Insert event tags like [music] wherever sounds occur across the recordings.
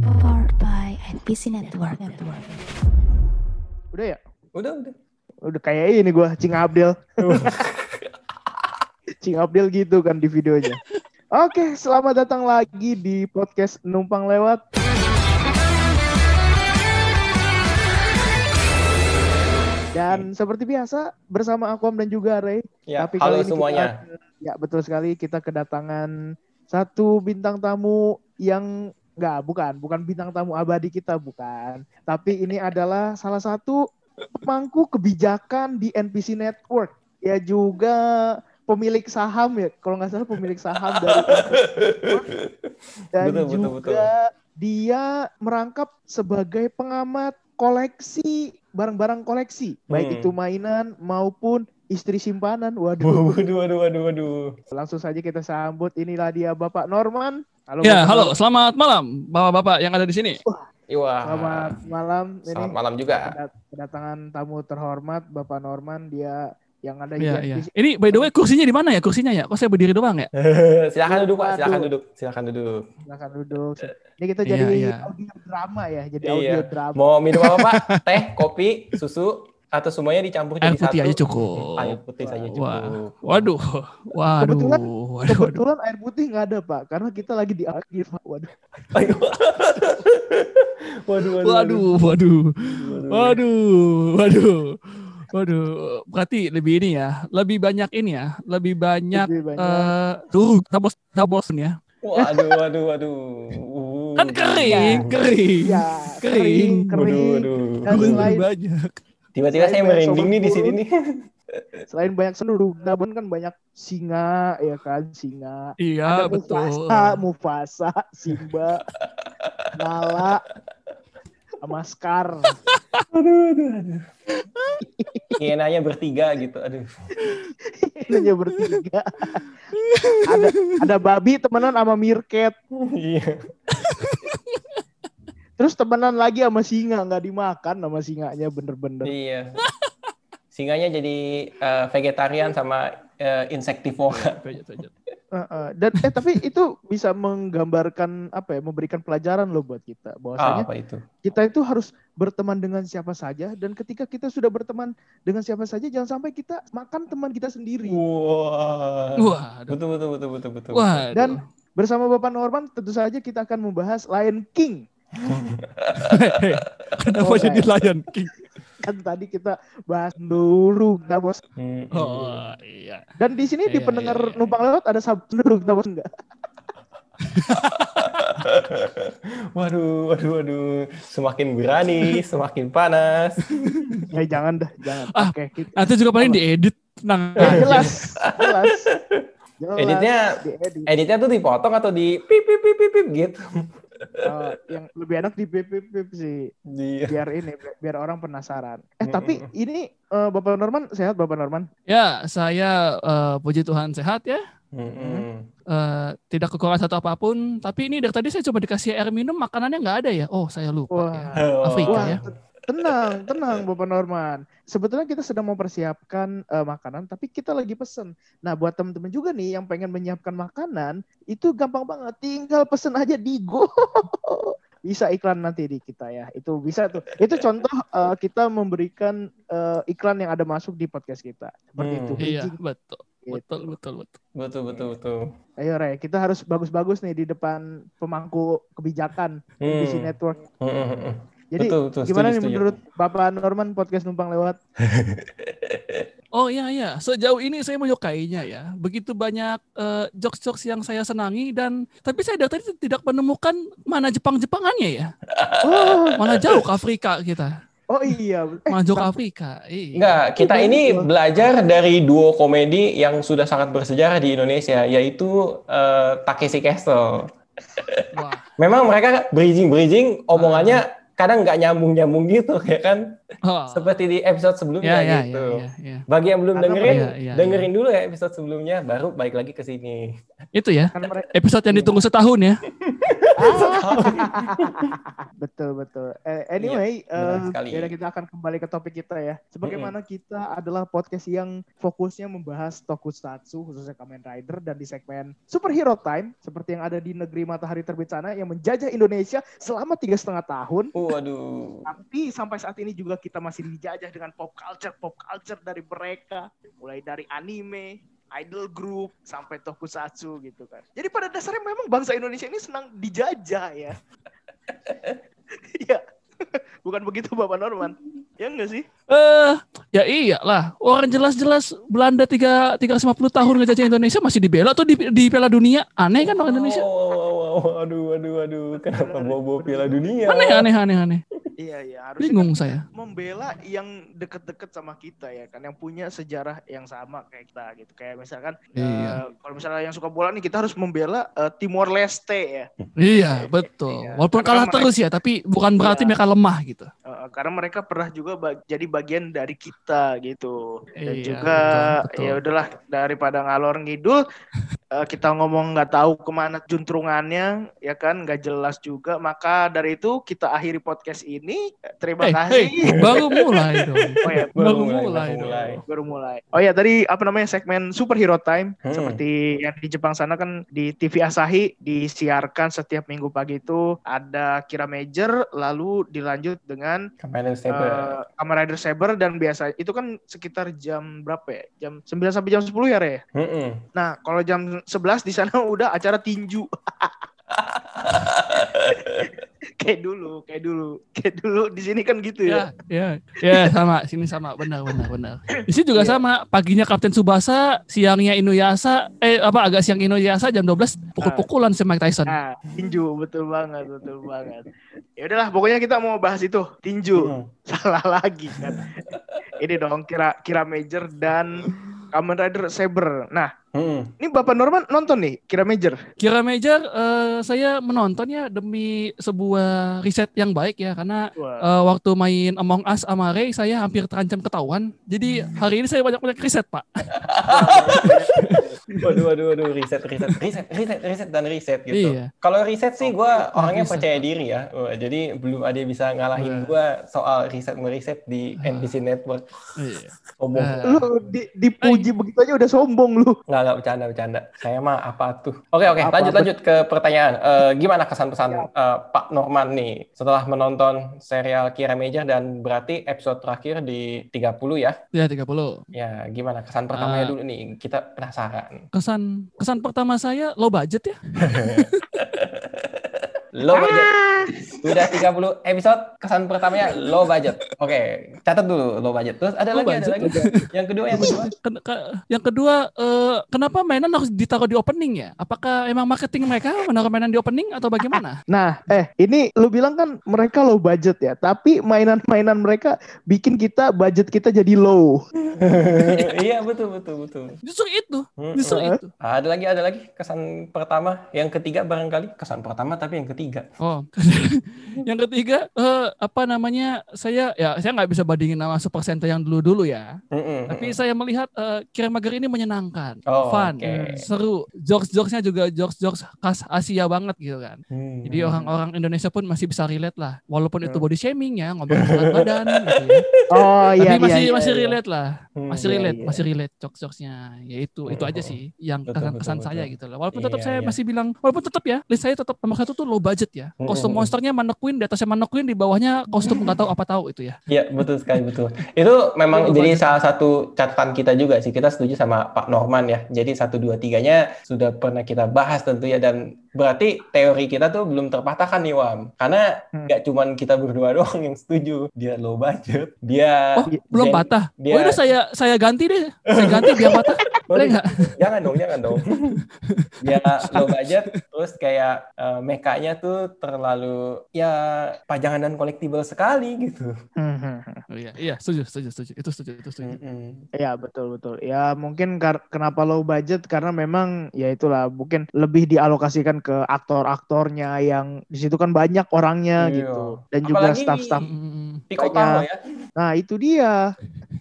Powered by NPC Network. Udah ya? Udah, udah. Udah kayak ini gua Cing Abdel. [laughs] Cing Abdel gitu kan di videonya. Oke, selamat datang lagi di podcast Numpang Lewat. Dan seperti biasa bersama Aquam dan juga Ray. Ya, Tapi halo kali ini semuanya. Kita, ya betul sekali kita kedatangan satu bintang tamu yang enggak bukan bukan bintang tamu abadi kita bukan. Tapi ini adalah salah satu pemangku kebijakan di NPC Network. Ya juga pemilik saham ya kalau nggak salah pemilik saham dari dan Betul, betul, juga betul. dia merangkap sebagai pengamat koleksi barang-barang koleksi baik Hmm. itu mainan maupun istri simpanan waduh Waduh, waduh, waduh, waduh. langsung saja kita sambut inilah dia Bapak Norman halo Ya, Bapak halo, selamat malam Bapak-bapak yang ada di sini. Iwa. selamat malam ini Selamat malam juga. kedat- kedatangan tamu terhormat Bapak Norman dia yang ada di NPC iya. Ini by the way kursinya di mana ya? Kursinya ya? Kok saya berdiri doang ya? [laughs] silakan duduk, Pak. Silakan duduk. Silakan duduk. silakan duduk ini kita Iya, jadi iya. audio drama ya jadi Iya. audio drama Mau minum apa, Pak? Teh, kopi, susu, atau semuanya dicampur Air jadi putih satu? aja cukup. Air putih saja cukup. Wah. Waduh, waduh, Kebetulan- waduh, waduh. kebetulan air putih nggak ada Pak karena kita lagi di akhir Pak. [laughs] waduh waduh, waduh, Waduh, waduh, waduh, waduh, waduh. Berarti lebih ini ya, lebih banyak ini ya, lebih banyak Lebih banyak. eh turun tabos tabos ya. Waduh, waduh, waduh. Uh, Kan kering, kering. ya Kering. kering Waduh, kering waduh. Dan Turun selain- lebih banyak. Tiba-tiba saya merinding nih di sini nih. [laughs] selain banyak seluruh Gabon kan banyak singa ya kan singa Iya, ada betul. Mufasa Mufasa Simba [laughs] Nala sama Scar Aduh, aduh, aduh. Hienanya bertiga gitu. Aduh. hanya bertiga ada ada babi temenan sama mirket Iya. Terus temenan lagi sama singa nggak dimakan sama singanya bener-bener Iya. Singanya jadi eh, vegetarian sama eh, insektivora. Heeh. dan eh tapi itu bisa menggambarkan apa ya memberikan pelajaran loh buat kita Ah, bahwasanya apa itu? kita itu harus berteman dengan siapa saja dan ketika kita sudah berteman dengan siapa saja jangan sampai kita makan teman kita sendiri. Wah. Wah, aduh. Betul betul betul betul betul. Wah, Dan Bersama Bapak Norman tentu saja kita akan membahas Lion King. [laughs] kenapa Oh, jadi Lion King? Kan tadi kita bahas dulu, nah bos. Hmm. Oh, iya. Dan di sini di Iya, pendengar iya, iya. numpang lewat ada dulu, nah bos enggak? Waduh, waduh, waduh. Semakin berani, semakin panas. [laughs] Ya jangan dah, jangan. Ah. Oke, kita Nanti juga paling diedit. Tenang Eh, aja. jelas, jelas. Jelas, Editnya, diedit. editnya tuh dipotong atau di pip pip pip, pip gitu. Eh, yang lebih enak di pip pip pip sih. Iya. biar ini bi- biar orang penasaran. Eh tapi ini eh, Bapak Norman sehat Bapak Norman? Ya, saya eh, puji Tuhan sehat ya. Mm-mm. Eh, tidak kekurangan satu apa pun. Tapi ini dari tadi saya coba dikasih air minum, makanannya nggak ada ya. Oh, saya lupa Wah. ya. Oh. Afrika Wah, ya. Te- tenang, [laughs] tenang Bapak Norman. Sebetulnya kita sedang mempersiapkan eh, makanan, tapi kita lagi pesen. Nah, buat teman-teman juga nih yang pengen menyiapkan makanan, itu gampang banget. Tinggal pesen aja di Go. [laughs] Bisa iklan nanti di kita ya. Itu bisa tuh. Itu contoh eh, kita memberikan eh, iklan yang ada masuk di podcast kita. Seperti Hmm. itu. Iya, betul. Gitu. Betul, betul, betul. Betul betul betul. Ayo Ray, kita harus bagus-bagus nih di depan pemangku kebijakan Hmm. Network. Mm-mm. Jadi Betul, betul. gimana Setuju, nih setuju. menurut Bapak Norman podcast numpang lewat? [laughs] Oh iya iya, sejauh ini saya menyukainya ya. Begitu banyak eh, jokes-jokes yang saya senangi dan tapi saya dari tadi tidak menemukan mana Jepang-Jepangannya ya. Oh, Malah jauh ke Afrika kita. oh iya. Eh, jauh ke Afrika. Iya. Enggak, kita ini belajar dari duo komedi yang sudah sangat bersejarah di Indonesia, yaitu eh, Takeshi Castle. Wah, [laughs] Memang mereka bridging-bridging omongannya kadang nggak nyambung-nyambung gitu, ya kan? Oh. Seperti di episode ya, sebelumnya ya, ya, gitu. ya, ya. Bagi yang belum Karena dengerin, iya, dengerin dulu ya episode sebelumnya, baru balik lagi ke sini. Itu ya. Episode yang ditunggu setahun ya. [laughs] [laughs] betul betul. Eh, anyway, Iya, eh, sekali. yaudah kita akan kembali ke topik kita ya. Sebagaimana kita adalah podcast yang fokusnya membahas tokusatsu khususnya Kamen Rider dan di segmen Superhero Time seperti yang ada di negeri matahari terbit sana yang menjajah Indonesia selama tiga setengah tahun. Waduh. Tapi sampai saat ini juga kita masih dijajah dengan pop culture, pop culture dari mereka, mulai dari anime, idol group, sampai tokusatsu gitu kan. Jadi pada dasarnya memang bangsa Indonesia ini senang dijajah ya. [laughs] Iya. [laughs] Bukan begitu Bapak Norman? Ya enggak sih? Eh, ya iyalah. Orang jelas-jelas Belanda tiga 350 tahun ngejajah Indonesia masih dibela tuh di, di Piala Dunia. Aneh kan orang Indonesia? Oh, oh, oh, oh, aduh, aduh, aduh. Kenapa bawa-bawa Piala Dunia? Aneh, aneh, aneh, aneh. Iya, iya. Harusnya Bingung kan saya. membela yang deket-deket sama kita ya kan, yang punya sejarah yang sama kayak kita gitu. Kayak misalkan, Iya. eh, kalau misalnya yang suka bola nih kita harus membela eh, Timor Leste ya. Iya, betul. Iya. Walaupun Karena kalah mereka- terus ya, tapi bukan berarti Iya. mereka lemah gitu. Eh, karena mereka pernah juga ba- jadi bagian dari kita gitu dan Iya, juga betul, betul. ya udahlah daripada ngalor ngidul eh, kita ngomong nggak tahu ke mana juntrungannya ya kan nggak jelas juga maka dari itu kita akhiri podcast ini terima Eh, kasih hey, baru mulai dong. [laughs] oh ya Baru mulai, mulai baru dong. mulai. baru mulai oh ya tadi apa namanya segmen superhero time Hmm. seperti yang di Jepang sana kan di TV Asahi disiarkan setiap minggu pagi itu ada Kira Major lalu dilanjut dengan Kamen Saber. Eh, Kamen Rider Saber dan biasa itu kan sekitar jam berapa ya? Jam 9 sampai jam 10 ya, Re? Mm-mm. Nah, kalau jam 11 di sana udah acara tinju. [laughs] kayak dulu, kayak dulu. Kayak dulu di sini kan gitu ya. Ya, ya, ya sama. Sini sama, benar, benar, benar. Di sini juga Iya. sama. Paginya Kapten Subasa, siangnya Inuyasha, eh apa agak siang Inuyasha jam 12 pukul-pukulan sama Mike Tyson. Nah, tinju betul banget, betul banget. Ya udahlah, pokoknya kita mau bahas itu, tinju. Mm. Salah lagi kan. Ini dong kira kira Major dan Kamen Rider Saber. Nah, Mm. ini Bapak Norman nonton nih Kira Major. Kira Major, eh, saya menontonnya demi sebuah riset yang baik ya, karena Wah. eh, waktu main Among Us sama Ray, saya hampir terancam ketahuan. Jadi hari ini saya banyak-banyak riset, Pak. [laughs] Waduh, waduh, waduh, riset, riset, riset, riset, riset dan riset gitu. Iya. Kalau riset sih gue orangnya riset. percaya diri ya. Wah, jadi belum ada yang bisa ngalahin Wah. gue soal riset meriset di NBC Network. Iya. Sombong. Lu di, dipuji begitu aja udah sombong lu. Nggak, nggak bercanda, bercanda. Saya mah apa tuh? Oke, oke. Apa, lanjut, apa? lanjut ke pertanyaan. Eh, gimana kesan-pesan eh, Pak Norman nih setelah menonton serial Kira Major dan berarti episode terakhir di 30 ya? Ya 30. Ya, gimana kesan pertamanya Ah. dulu nih? Kita penasaran. Kesan kesan pertama saya low budget ya. [laughs] Low budget. Udah 30 episode, kesan pertamanya low budget. Oke, catat dulu low budget. Terus ada Low lagi, ada budget. lagi. Yang kedua, yang kedua. Ken- ke- yang kedua, eh, kenapa mainan harus ditaruh di opening ya? Apakah emang marketing mereka menaruh mainan di opening atau bagaimana? Nah, eh ini lu bilang kan mereka low budget ya, tapi mainan-mainan mereka bikin kita budget kita jadi low. [laughs] iya, betul, betul, betul. Justru itu, Mm-mm. justru Heeh. itu. Ada lagi, ada lagi kesan pertama, yang ketiga barangkali kesan pertama tapi yang ketiga. Oh, [laughs] [laughs] yang ketiga, eh, apa namanya? Saya ya saya nggak bisa bandingin sama Super Sentai yang dulu-dulu ya. Mm-mm. Tapi saya melihat eh, Kira Mager ini menyenangkan, Oh, fun, oke. seru. Jokes-jokesnya juga jokes-jokes khas Asia banget gitu kan. Hmm. Jadi orang-orang Indonesia pun masih bisa relate lah, walaupun itu Hmm. body shaming ya, ngomongin berat [laughs] badan gitu ya. Oh Tapi iya masih iya, masih iya. relate lah, Hmm, masih iya, relate, iya. masih relate jokes-jokesnya. Ya itu, itu aja sih yang Betul, kesan-kesan betul, saya betul. gitu lah. Walaupun tetap Iya, saya iya. masih bilang, walaupun tetap ya, list saya tetap nomor satu tuh low budget ya. Kostum hmm, monsternya Mannequin, di atasnya Mannequin, di bawahnya kostum nggak tahu apa tahu itu ya. Iya, betul sekali, betul. Itu memang Itu jadi salah satu catatan kita juga sih. Kita setuju sama Pak Norman ya. Jadi satu dua tiganya sudah pernah kita bahas tentu ya dan berarti teori kita tuh belum terpatahkan nih Wam. Karena Hmm. nggak cuman kita berdua [laughs] doang yang setuju. Dia low budget, dia Oh, belum patah. dia- Oh, udah saya saya ganti deh. Saya ganti biar patah. [laughs] Boleh nggak? [laughs] jangan dong, jangan dong. dia low budget, terus kayak eh, mekanya tuh terlalu ya pajangan dan kolektibel sekali gitu. Hmm, hmm, hmm. Oh, iya, iya, setuju, setuju, setuju. Itu setuju, itu setuju. Iya betul betul. Ya mungkin kar- kenapa low budget karena memang ya itulah mungkin lebih dialokasikan ke aktor-aktornya yang di situ kan banyak orangnya Iya. gitu dan juga Apalagi- staff-staff. Mm, mm, mm. Pico Banyak. Taro ya. Nah, itu dia.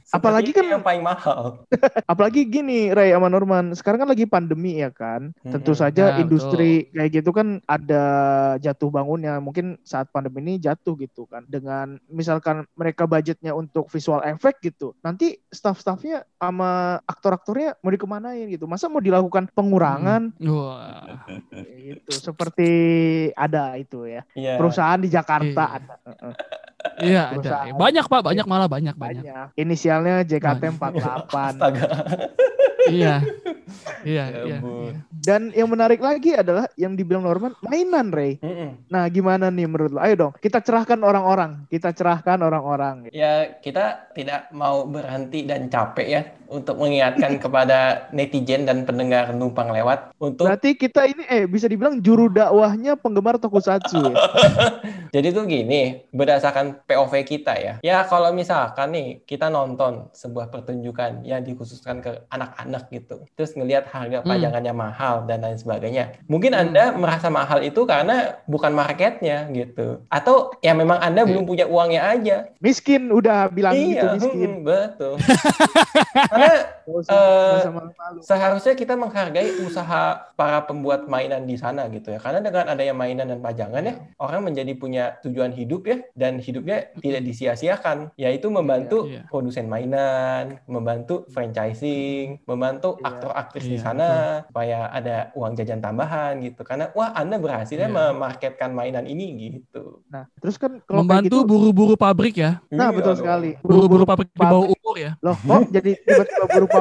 Apalagi kan- yang paling mahal. [laughs] Apalagi gini, Ray sama Norman. Sekarang kan lagi pandemi ya kan. Tentu Mm-mm. saja Ya, industri kayak gitu kan ada jatuh bangunnya. Mungkin saat pandemi ini jatuh gitu kan. Dengan misalkan mereka budgetnya untuk visual effect gitu. Nanti staff-staffnya sama aktor-aktornya mau dikemanain gitu. Masa mau dilakukan pengurangan Wah. Kayak gitu. Seperti ada itu ya. Iya. Perusahaan di Jakarta Iya. ada. Heeh. Iya, ada. Banyak, Pak. Banyak malah banyak, banyak. Banyak. Inisialnya JKT48. Astaga. iya. [laughs] Iya, Ya iya. iya. Dan yang menarik lagi adalah yang dibilang Norman mainan Ray. Mm-mm. Nah, gimana nih menurut lo? Ayo dong, kita cerahkan orang-orang. Kita cerahkan orang-orang. Ya, kita tidak mau berhenti dan capek ya untuk mengingatkan [laughs] kepada netizen dan pendengar numpang lewat untuk Berarti kita ini eh bisa dibilang juru dakwahnya penggemar tokusatsu ya. [laughs] Jadi tuh gini, berdasarkan POV kita ya. Ya kalau misalkan nih kita nonton sebuah pertunjukan yang dikhususkan ke anak-anak gitu. Terus ngelihat harga Hmm. pajangannya mahal dan lain sebagainya. Mungkin Hmm. Anda merasa mahal itu karena bukan marketnya gitu. Atau ya memang Anda belum punya uangnya aja. Miskin udah bilang gitu iya, miskin. hmm, betul. [laughs] karena Nggak usah- Eh, malu-malu. seharusnya kita menghargai usaha para pembuat mainan di sana gitu ya. Karena dengan adanya mainan dan pajangan ya, orang menjadi punya tujuan hidup ya dan hidupnya tidak disia-siakan, yaitu membantu Iya, iya. produsen mainan, membantu franchising, membantu Iya. aktor aktris di Iya, sana supaya ada uang jajan tambahan gitu. Karena wah Anda berhasil Iya. memarketkan mainan ini gitu. Nah, terus kan kalau Membantu gitu, buru-buru pabrik ya. nah Iya betul sekali. Buru-buru pabrik di bawah umur ya. Loh, kok jadi tiba-tiba buru pabrik?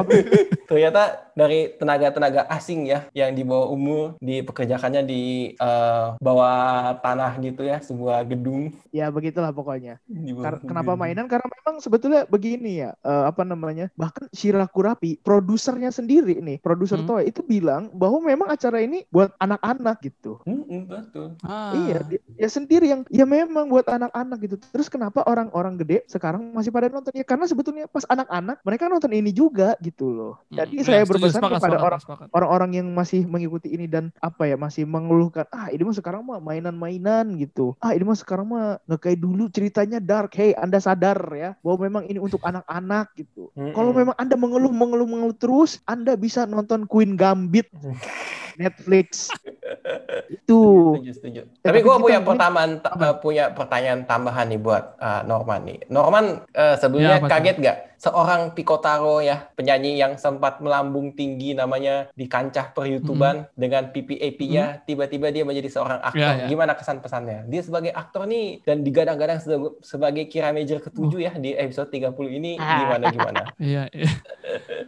Ternyata dari tenaga-tenaga asing ya yang di bawah umur dipekerjakannya di eh, bawah tanah gitu ya, sebuah gedung. Ya begitulah pokoknya. Kar- kenapa gedung. mainan? Karena memang sebetulnya begini ya, eh, apa namanya? Bahkan Shirakurapi, produsernya sendiri nih, produser Hmm. Toei itu bilang bahwa memang acara ini buat anak-anak gitu. Hmm, hmm, betul. Ah. Iya, dia, dia sendiri yang ya memang buat anak-anak gitu. Terus kenapa orang-orang gede sekarang masih pada nonton? Ya karena sebetulnya pas anak-anak mereka nonton ini juga gitu loh. Jadi Hmm, saya ya, setuju, berpesan sepakat, kepada orang-orang yang masih mengikuti ini dan apa ya masih mengeluhkan ah ini mah sekarang mah mainan-mainan gitu. Ah ini mah sekarang mah nggak kayak dulu ceritanya dark. Hey anda sadar ya bahwa memang ini untuk anak-anak gitu. Mm-mm. kalau memang anda mengeluh mengeluh mengeluh terus anda bisa nonton Queen Gambit [laughs] Netflix [laughs] itu Setuju, setuju. Tapi gue punya pertanyaan eh, punya pertanyaan tambahan nih buat eh, Norman nih. Norman eh, sebelumnya Ya, kaget gak seorang Pikotaro ya penyanyi yang sempat melambung tinggi namanya di kancah per-YouTuban dengan PPAP-nya tiba-tiba dia menjadi seorang aktor. Ya, ya. Gimana kesan pesannya? Dia sebagai aktor nih dan digadang-gadang sebagai Kira Major ketujuh ya di episode 30 ini gimana gimana? [laughs] Iya, iya.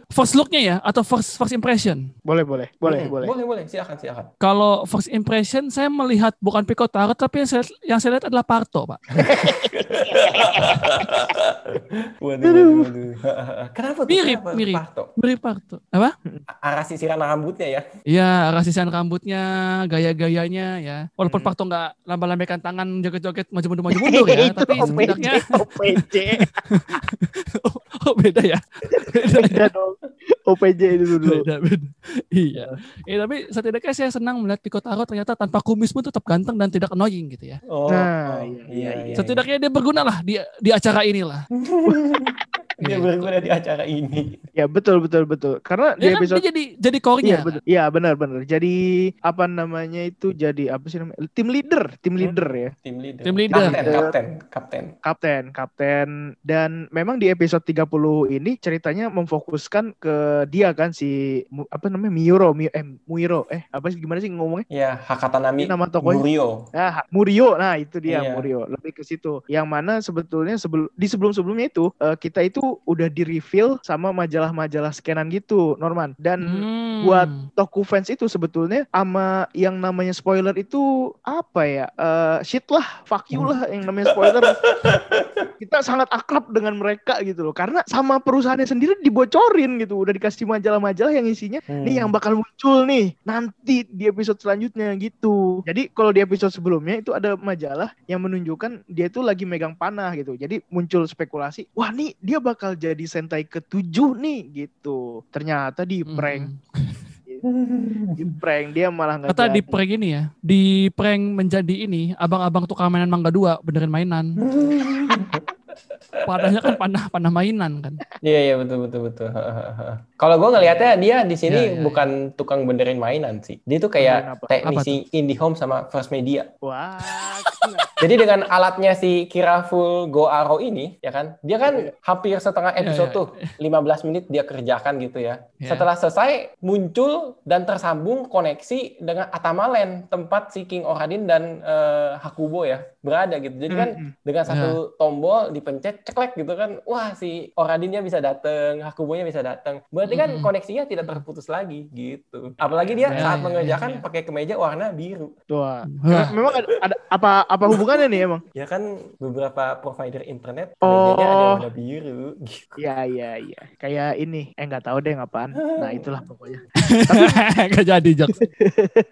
First look-nya ya atau first first impression? boleh boleh boleh Hmm, boleh Boleh, boleh. Silakan, silakan. Kalau first impression saya melihat bukan Piko Tarot tapi yang saya, yang saya lihat adalah Parto, Pak. [laughs] Waduh, waduh, waduh. [laughs] Kenapa tuh? Mirip, Kenapa mirip. Parto? Mirip Parto. Apa? [laughs] Arah sisiran rambutnya ya. Iya, rasisan rambutnya, gaya-gayanya ya. Walaupun Hmm. Parto nggak lambang-lambaikan tangan joget-joget maju mundur maju mundur ya, itu tapi setidaknya OPJ oh, beda ya. Beda ya. beda dong OPJ itu dulu beda beda iya eh, tapi setidaknya saya senang melihat Piko Taro ternyata tanpa kumis pun tetap ganteng dan tidak annoying gitu ya. Oh, Nah, oh, iya, iya, iya. setidaknya dia berguna lah di di acara inilah [laughs] dia Gitu. berguna di acara ini. ya betul betul betul karena di dia kan episode dia jadi jadi Iya core-nya benar. Iya benar benar. Jadi apa namanya itu jadi apa sih namanya? Tim leader, tim leader ya. Tim leader. Tim leader. Kapten, kapten, kapten. Kapten, kapten dan memang di episode 30 ini ceritanya memfokuskan ke dia kan si apa namanya Miuro, Mi, eh Muiro, eh apa sih gimana sih ngomongnya? Ya, Hakatanami nama tokonya. Murio. Ah, Murio. Nah, itu dia Iya. Murio. Lebih ke situ. Yang mana sebetulnya sebelum di sebelum-sebelumnya itu eh, kita itu udah di reveal sama majalah-majalah scanan gitu, Norman. Dan Hmm. buat Toku fans itu sebetulnya sama yang namanya spoiler itu apa ya? Eh shit lah, fuck you lah yang namanya spoiler. [laughs] Kita sangat akrab dengan mereka gitu loh. Karena sama perusahaannya sendiri dibocorin gitu. Udah dikasih majalah-majalah yang isinya Hmm. nih yang bakal muncul nih nanti di episode selanjutnya gitu. Jadi kalau di episode sebelumnya itu ada majalah yang menunjukkan dia itu lagi megang panah gitu. Jadi muncul spekulasi, wah nih dia bakal jadi Sentai ketujuh nih gitu. Ternyata di Hmm. prank, [laughs] di prank dia malah nggak Kata jadi. di prank ini ya, di prank menjadi ini, abang-abang tukang mainan mangga dua benerin mainan. [laughs] Padahal kan panah panah mainan kan. Iya iya betul betul betul. Kalau gue ngelihatnya dia di sini Iya, iya, iya. bukan tukang benerin mainan sih. Dia tuh kayak apa? teknisi IndiHome sama First Media. Wah. [laughs] Jadi dengan alatnya si Kiraful Go Arrow ini, ya kan, dia kan hampir setengah episode Iya, tuh, 15 menit dia kerjakan gitu ya. Iya. Setelah selesai, muncul dan tersambung koneksi dengan Atamalen, tempat si King Oradin dan eh, Hakubo ya, berada gitu. Jadi kan Mm-mm. dengan Iya. satu tombol dipencet, ceklek gitu kan, wah si Oradinnya bisa datang, Hakubonya bisa datang. Berarti kan Mm-mm. koneksinya tidak terputus lagi gitu. Apalagi dia Iya, saat iya, mengerjakan iya. pakai kemeja warna biru. Wah. Memang ada, ada apa apa hubungannya nih emang? Ya kan beberapa provider internet Oh. kemejanya ada warna biru gitu. Iya iya iya. Kayak ini. Eh nggak tahu deh ngapaan. Nah itulah pokoknya. [laughs] Gak jadi jokes. [laughs]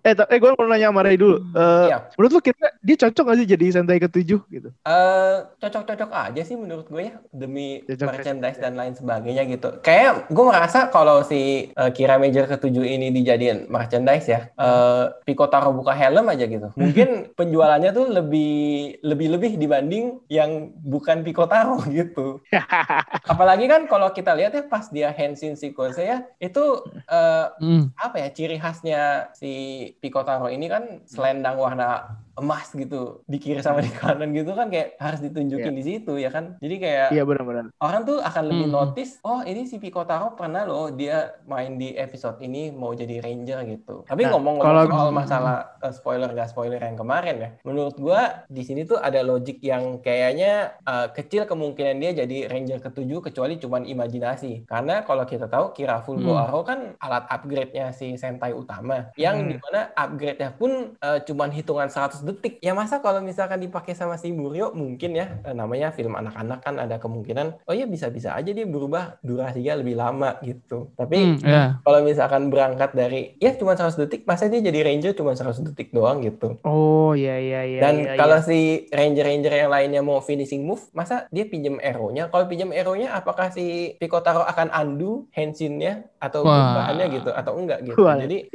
Eh, eh gue mau nanya sama Ray dulu. Eh, Iya. Menurut lu kira dia cocok gak sih jadi Sentai ketujuh gitu? Eh, cocok-cocok aja sih menurut gue ya demi merchandise dan lain sebagainya gitu. Kayak gue merasa kalau si eh, Kira Major ketujuh ini dijadiin merchandise ya, eh Pico Taro buka helm aja gitu. [laughs] Mungkin penjualannya tuh lebih lebih lebih dibanding yang bukan Pico Taro [laughs] gitu. [laughs] Apalagi kan kalau kita lihat ya pas dia Henshin sequence ya itu eh, Hmm. apa ya ciri khasnya si Pico Taro ini kan selendang warna emas gitu di kiri sama di kanan gitu kan kayak harus ditunjukin di situ ya kan jadi kayak Iya benar-benar. orang tuh akan lebih Hmm. notice oh ini si Pico Taro pernah loh dia main di episode ini mau jadi ranger gitu tapi Nah, ngomong-ngomong kalau- soal masalah eh, spoiler gak spoiler yang kemarin ya menurut gua di sini tuh ada logic yang kayaknya eh, kecil kemungkinan dia jadi ranger ketujuh kecuali cuman imajinasi karena kalau kita tahu Kira Full Hmm. Arrow kan alat upgrade-nya si Sentai utama yang Hmm. di mana upgrade-nya pun eh, cuman hitungan 100 detik ya masa kalau misalkan dipakai sama si Buryo mungkin ya eh, namanya film anak-anak kan ada kemungkinan oh ya bisa-bisa aja dia berubah durasinya lebih lama gitu tapi Hmm, ya. kalau misalkan berangkat dari ya cuma 100 detik masa dia jadi ranger cuma 100 detik doang gitu Oh iya iya iya. dan iya, kalau iya. si ranger-ranger yang lainnya mau finishing move masa dia pinjam arrow-nya kalau pinjam arrow-nya apakah si Pico Taro akan undo henshin-nya atau perubahannya gitu atau enggak gitu Wah. jadi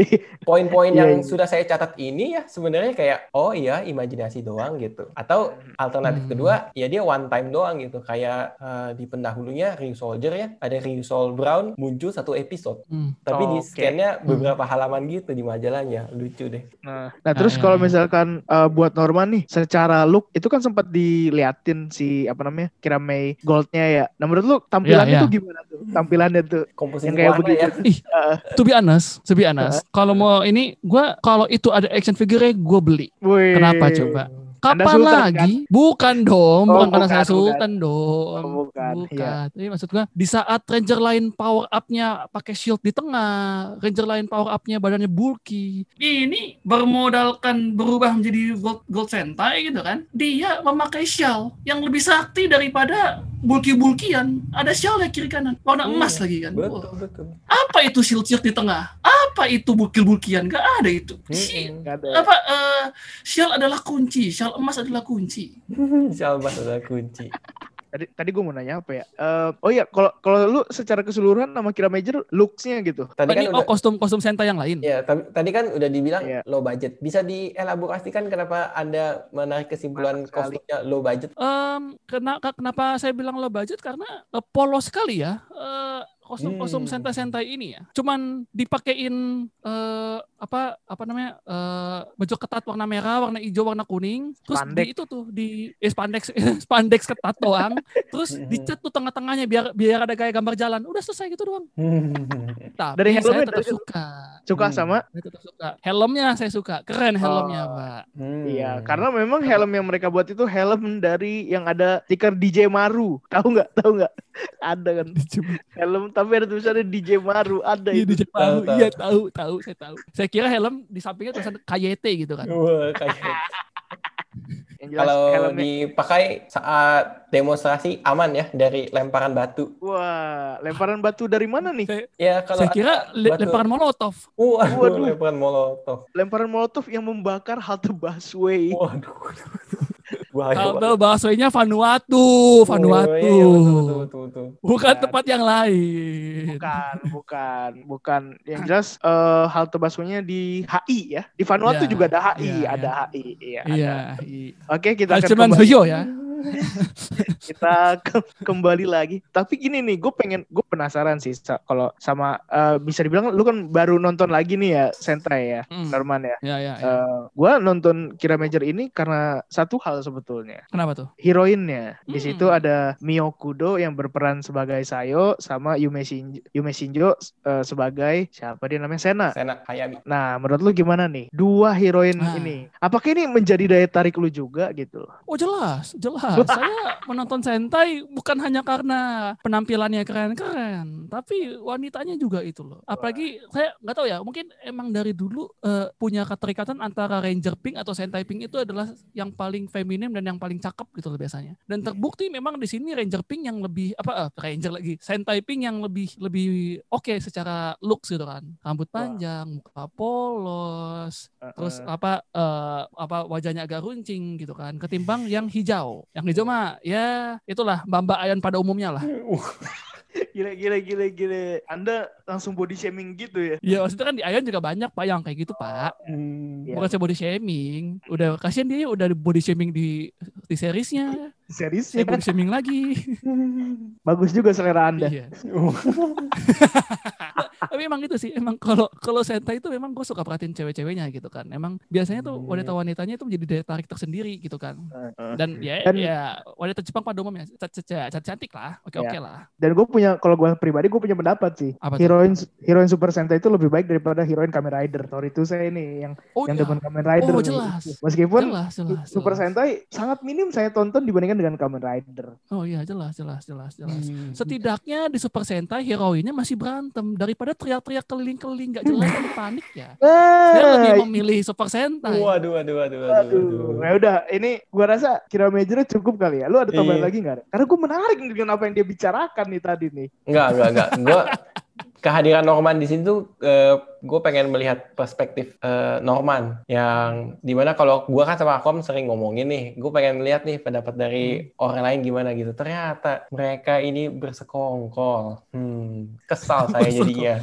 poin-poin [laughs] Iya, yang sudah saya catat ini ya sebenarnya kayak oh iya imajinasi doang gitu atau alternatif Hmm. kedua ya dia one time doang gitu kayak eh, di pendahulunya Ryu Soldier ya ada Ryu Sol Brown muncul satu episode Hmm. tapi di Oke. scan-nya beberapa halaman gitu di majalahnya lucu deh Nah, nah terus ya, kalau ya. misalkan eh, buat Norman nih, secara look itu kan sempat diliatin si apa namanya Kiramei Goldnya ya. Nah menurut lu tampilannya Iya, tuh gimana tuh? Tampilannya tuh komposisi yang kayak begitu. ya Ih, to be honest, to be honest, kalau mau ini, gua kalau itu ada action figure gue beli. Wih. Kenapa coba? Kapan sultan, lagi? Bukan dong, Oh, bukan karena bukan, saya bukan. sultan dong. Oh, bukan, iya. Tapi maksud gua di saat ranger lain power up-nya pakai shield di tengah, ranger lain power up-nya badannya bulky. Ini bermodalkan berubah menjadi gold, gold sentai gitu kan. Dia memakai shell yang lebih sakti daripada bulky-bulkian. Ada shell kiri kanan, warna Iya, emas lagi kan. Betul betul apa itu shield-shield di tengah? Apa itu bukil-bulkian? Gak ada itu. Si- Mm-mm. Nggak ada. apa eh, shell adalah kunci, shell emas adalah kunci. [laughs] Salbas adalah kunci. Tadi tadi gue mau nanya apa ya? Eh, oh iya, kalau kalau lu secara keseluruhan nama Kira Major looks-nya gitu. Tadi Oh, kan ini udah oh kostum kostum Sentai yang lain. ya tapi tadi kan udah dibilang Iya. low budget. Bisa dielaborasikan kenapa Anda menarik kesimpulan Mantap sekali. kostumnya low budget? Em, kena- ke- kenapa saya bilang low budget karena eh, polos sekali ya eh, kostum-kostum Hmm. sentai-sentai ini ya. Cuman dipakein eh, apa apa namanya eh, baju ketat warna merah, warna hijau, warna kuning. Terus Spandex. di itu tuh di eh, spandex [laughs] spandex ketat doang. Terus Hmm. dicat tuh tengah-tengahnya biar biar ada gaya gambar jalan. Udah selesai gitu doang. [laughs] Tapi Dari saya helmnya, tetap dari- suka. Suka Hmm. sama? Saya tetap suka. Helmnya saya suka. Keren helmnya, Oh. Pak. Hmm. Iya, karena memang helm yang mereka buat itu helm dari yang ada stiker DJ Maru. Tahu nggak? Tahu nggak? [laughs] ada kan helm tapi ada tulisannya DJ Maru. Ada Iya, itu. Tahu, tahu. Iya, tahu, tahu, saya tahu. Saya kira helm di sampingnya tulisan KYT gitu kan. Wah, [laughs] kalau helmnya. dipakai saat demonstrasi aman ya dari lemparan batu. Wah, lemparan batu dari mana nih? Saya, Ya kalau saya kira le- batu- lemparan molotov. Waduh, Waduh. lemparan molotov. Lemparan molotov yang membakar halte busway. Waduh. Bahaya banget. Halte busway-nya Vanuatu, Vanuatu. Oh, iya, betul, betul, betul, betul. Bukan Bukan. tempat yang lain. Bukan, bukan, bukan. Yang jelas eh, halte busway-nya di HI ya. Di Vanuatu Iya, juga ada HI, iya, ada iya. HI. Iya, ada. Iya. iya. Oke, kita akan Hachiman kembali. Suyo ya. [laughs] kita ke- kembali lagi. Tapi gini nih, gue pengen, gue penasaran sih sa- kalau sama eh, bisa dibilang lu kan baru nonton lagi nih ya Sentai ya, Hmm. Norman ya. Ya, ya, ya. Eh, gua nonton Kira Major ini karena satu hal sebetulnya. Kenapa tuh? Heroinnya di Hmm. situ ada Mio Kudo yang berperan sebagai Sayo sama Yume Shinjo, Yume Shinjo eh, sebagai siapa dia namanya Sena. Sena Hayami. Nah, menurut lu gimana nih? Dua heroin Ah. ini. Apakah ini menjadi daya tarik lu juga gitu? Oh jelas, jelas. [laughs] Saya menonton Sentai bukan hanya karena penampilannya keren-keren, tapi wanitanya juga itu loh. Apalagi saya nggak tahu ya, mungkin emang dari dulu eh, punya keterikatan antara Ranger Pink atau Sentai Pink itu adalah yang paling feminim dan yang paling cakep gitu loh biasanya. Dan terbukti memang di sini Ranger Pink yang lebih apa eh, Ranger lagi, Sentai Pink yang lebih lebih oke secara looks gitu kan. Rambut panjang, muka polos, terus Eh, apa eh, apa wajahnya agak runcing gitu kan ketimbang yang hijau yang hijau mah ya itulah mbak-mbak ayan pada umumnya lah gile gile gile gile. Anda langsung body shaming gitu ya? ya maksudnya kan di ayan juga banyak pak yang kayak gitu pak Hmm. Iya. bukan saya body shaming udah kasihan dia udah body shaming di di seriesnya Serius saya ya? body shaming lagi [laughs] Bagus juga selera Anda. iya [laughs] tapi emang gitu sih emang kalau kalau Sentai itu memang gue suka perhatiin cewek-ceweknya gitu kan emang biasanya tuh Hmm. wanita-wanitanya itu menjadi daya tarik tersendiri gitu kan dan ya Dan- ya wanita Jepang pada umumnya ca- ca- ca- ca- cantik lah oke oke Ya. lah Dan gue punya, kalau gue pribadi gue punya pendapat sih. Heroin heroin Super Sentai itu lebih baik daripada heroin Kamen Rider. Sorry itu saya ini yang oh yang iya. demen Kamen Rider. Oh, nih. jelas. Meskipun jelas jelas Super jelas. Sentai sangat minim saya tonton dibandingkan dengan Kamen Rider. oh iya jelas jelas jelas jelas Hmm. setidaknya di Super Sentai heroinnya masih berantem daripada teriak-teriak keliling-keliling nggak jelas dan [laughs] panik ya saya lebih Ah, memilih Super Sentai Waduh, waduh, waduh, waduh. Aduh, ya udah, ini gua rasa kira majornya cukup kali ya. Lu ada tambahan Iya. lagi nggak? Karena gue menarik dengan apa yang dia bicarakan nih tadi nih. Enggak, enggak, enggak. Gue [laughs] kehadiran Norman di sini tuh gue pengen melihat perspektif eh, Norman yang di mana kalau gue kan sama Akom sering ngomongin nih, gue pengen lihat nih pendapat dari orang lain gimana gitu. Ternyata mereka ini bersekongkol. Hmm, kesal [laughs] saya jadinya.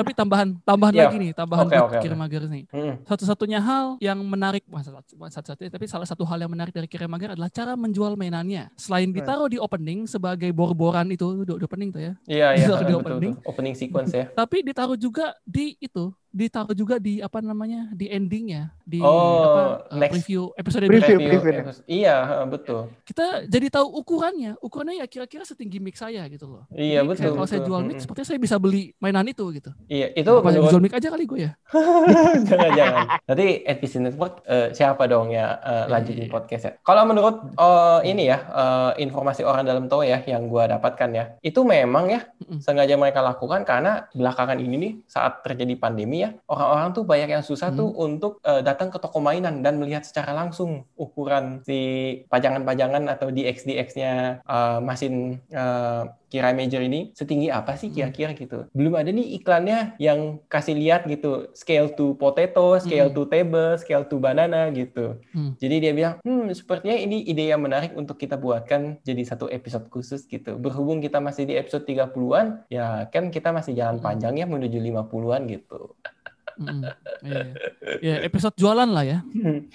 Tapi tambahan tambahan Iya. lagi nih tambahan Oke, buat oke, oke. Kiramager nih Hmm. satu-satunya hal yang menarik satu-satunya tapi salah satu hal yang menarik dari Kiramager adalah cara menjual mainannya selain ditaruh di opening sebagai bor-boran itu di opening tuh ya Iya, iya, Bisa di betul, opening. betul. Opening sequence ya. tapi ditaruh juga di itu ditaruh juga di apa namanya di endingnya di Oh, apa uh, next. preview episode Preview, berikutnya. preview. episode- Iya, betul. kita jadi tahu ukurannya ukurannya ya kira-kira setinggi mic saya gitu loh Iya, Jadi betul, kayak kalau saya betul. jual mic sepertinya saya bisa beli mainan itu gitu Iya, itu yang menurut jual mic aja kali gue ya [laughs] Jangan-jangan. Nanti NPC Network eh, siapa dong ya eh, lanjutin Iya. podcast ya. Kalau menurut eh, ini ya eh, informasi orang dalam tahu ya yang gua dapatkan ya, itu memang ya Mm-mm. sengaja mereka lakukan karena belakangan ini nih saat terjadi pandemi ya orang-orang tuh banyak yang susah tuh untuk eh, datang ke toko mainan dan melihat secara langsung ukuran si pajangan-pajangan atau DX-DX-nya eh, mesin eh, Kirai Major ini setinggi apa sih kira-kira gitu. Belum ada nih iklannya yang kasih lihat gitu scale to potato, scale Hmm. to table, scale to banana gitu. Hmm. Jadi dia bilang, hmm sepertinya ini ide yang menarik untuk kita buatkan jadi satu episode khusus gitu. Berhubung kita masih di episode 30-an, ya kan kita masih jalan Hmm. panjang ya menuju 50-an gitu. Mm-mm. Iya. Ya, episode jualan lah ya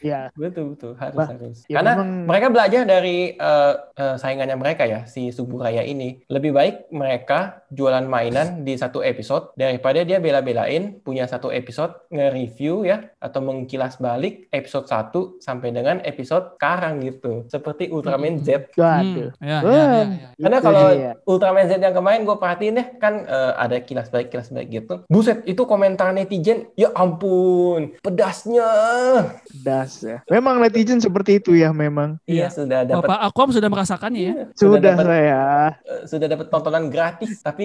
Ya, betul betul harus Bah, harus. ya Karena memang- mereka belajar dari eh, eh, saingannya mereka ya si Suburaya ini. Lebih baik mereka jualan mainan di satu episode daripada dia bela-belain punya satu episode nge-review ya atau mengkilas balik episode 1 sampai dengan episode sekarang gitu. Seperti Ultraman. Z. waduh. Hmm, ya, ya, ya, ya. Karena kalau dia. Ultraman Z yang kemarin gue perhatiin deh kan eh, ada kilas balik kilas balik gitu. Buset itu komentar netizen ya ampun pedasnya. Das ya. Memang netizen seperti itu ya memang. Iya Iya. sudah dapat Bapak Akom sudah merasakannya ya. sudah Sudah saya. eh, sudah dapat tontonan gratis tapi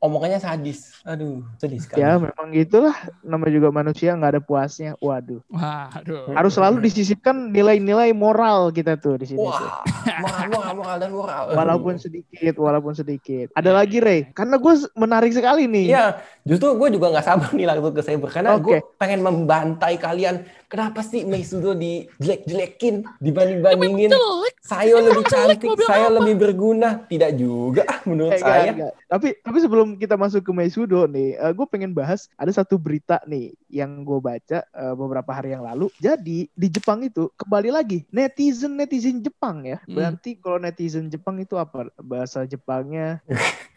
omongannya sadis. Aduh, sedih sekali. Ya memang gitulah. Nama juga manusia nggak ada puasnya. Waduh. Waduh. Harus selalu disisipkan nilai-nilai moral kita tuh di sini. tuh. Wah, moral, moral, moral dan moral. Walaupun sedikit, walaupun sedikit. Ada lagi Rey, karena gue menarik sekali nih. Iya, justru gue juga nggak sabar nih langsung ke Saber karena Oke. gue pengen membantai kalian. Kenapa sih Meisudo dijelek-jelekin dibanding-bandingin? Saya lebih cantik, saya apa? lebih berguna. Tidak juga menurut Eh, saya. enggak, enggak. Tapi tapi sebelum kita masuk ke Meisudo nih, gue pengen bahas ada satu berita nih yang gue baca eh, beberapa hari yang lalu. Jadi di Jepang itu kembali lagi netizen netizen Jepang ya. Hmm. Berarti kalau netizen Jepang itu apa bahasa Jepangnya? [laughs]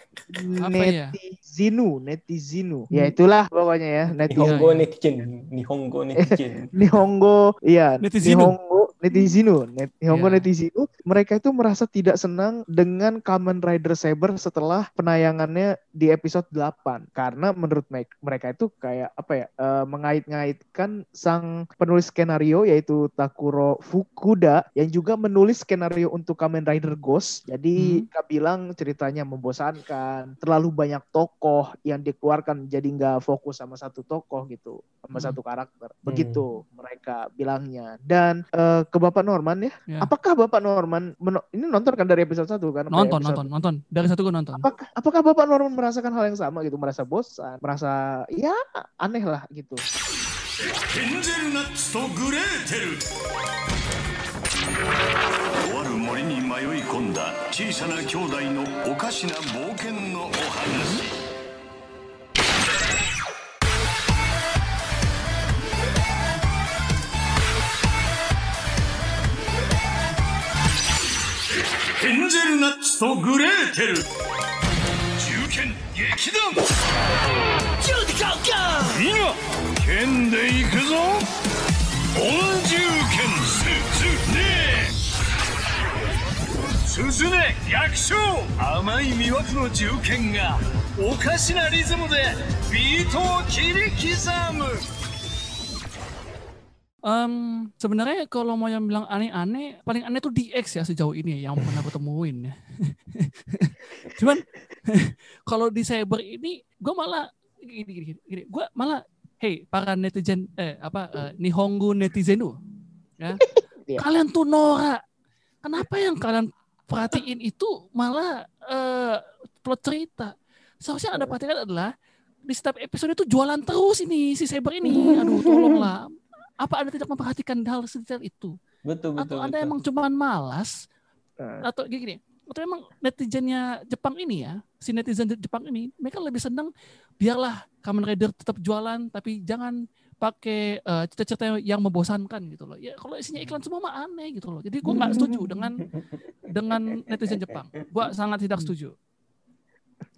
Apa ya? Netizinu, netizinu. Ya itulah pokoknya ya. Netizen. Nihongo netizen, Nihongo netizen. [laughs] Nihongo, iya. Netizinu. Nihongo, netizinu. Net, Nihongo Iya. netizinu. Mereka itu merasa tidak senang dengan Kamen Rider Saber setelah penayangannya di episode 8. Karena menurut me- mereka itu kayak apa ya, eh, mengait-ngaitkan sang penulis skenario yaitu Takuro Fukuda yang juga menulis skenario untuk Kamen Rider Ghost. Jadi Kak bilang ceritanya membosankan, terlalu banyak tokoh yang dikeluarkan jadi nggak fokus sama satu tokoh gitu, sama Hmm. satu karakter. Begitu mereka bilangnya. Dan eh, ke Bapak Norman ya, Ya. apakah Bapak Norman ini nonton kan dari episode 1 kan? Nonton, episode- nonton, nonton. Dari satu gue nonton. Apakah, apakah Bapak Norman merasakan hal yang sama gitu, merasa bosan, merasa ya aneh lah gitu. ヘヘンゼルナッツとグレーテル。銃剣劇団。今剣で行くぞ。恩獣剣すずね。すずね逆襲甘い魅惑の銃剣がおかしなリズムでビートを切り刻む Em, sebenarnya kalau mau yang bilang aneh-aneh, paling aneh tuh DX ya sejauh ini yang pernah aku temuin ya. [laughs] Cuman [laughs] kalau di cyber ini, gue malah gini, gini, gue malah, hey para netizen, eh apa eh, Nihongo netizenu, ya, [laughs] Iya. kalian tuh norak. Kenapa yang kalian perhatiin itu malah eh, plot cerita? Seharusnya anda perhatikan adalah di setiap episode itu jualan terus ini si cyber ini. Aduh, tolonglah. Apa anda tidak memperhatikan hal sedetail itu? Betul, betul, Atau anda betul. emang cuman malas? Eh. Atau gini, gini, atau emang netizennya Jepang ini ya, si netizen Jepang ini, mereka lebih senang biarlah Kamen Rider tetap jualan, tapi jangan pakai eh, cerita-cerita yang membosankan gitu loh. Ya kalau isinya iklan semua mah aneh gitu loh. Jadi gue nggak [laughs] setuju dengan dengan netizen Jepang. Gue sangat tidak setuju.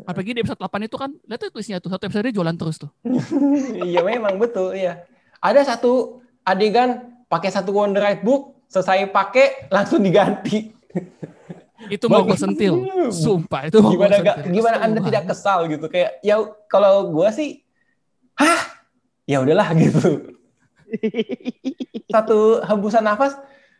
Apalagi di episode 8 itu kan, lihat tuh isinya tuh, satu episode dia jualan terus tuh. [laughs] Iya memang betul, iya. Ada satu adegan pakai satu Wonder Ride book, selesai pakai langsung diganti. Itu mau gue sentil. Sumpah, itu mau gue gimana gak, sentil. gimana anda tidak kesal gitu kayak ya kalau gua sih hah ya udahlah [laughs] gitu satu hembusan nafas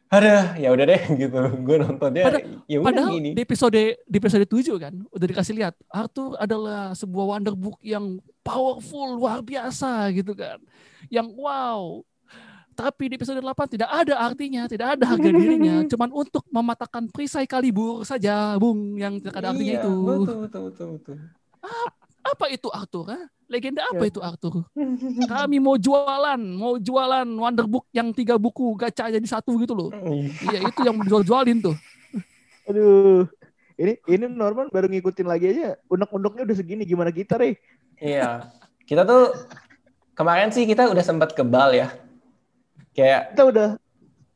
ada ya udah deh [laughs] gitu gue nontonnya Pada- ya udah Padahal gini di episode di episode 7 kan udah dikasih lihat Arthur adalah sebuah wonder book yang powerful luar biasa gitu kan. Yang wow. Tapi di episode 8 tidak ada artinya, tidak ada harga dirinya, [laughs] cuman untuk mematahkan perisai kalibur saja, Bung, yang tidak ada artinya Iya, itu. betul betul betul betul Apa itu Arthur? ha? Legenda apa itu Arthur? [laughs] Kami mau jualan, mau jualan wonder book yang tiga buku gacha jadi satu gitu loh. Iya, itu yang jual-jualin tuh. Aduh. Ini ini Norman baru ngikutin lagi aja. Unek-uneknya udah segini gimana kita, Rey? iya kita tuh kemarin sih kita udah sempat kebal ya kayak Kita udah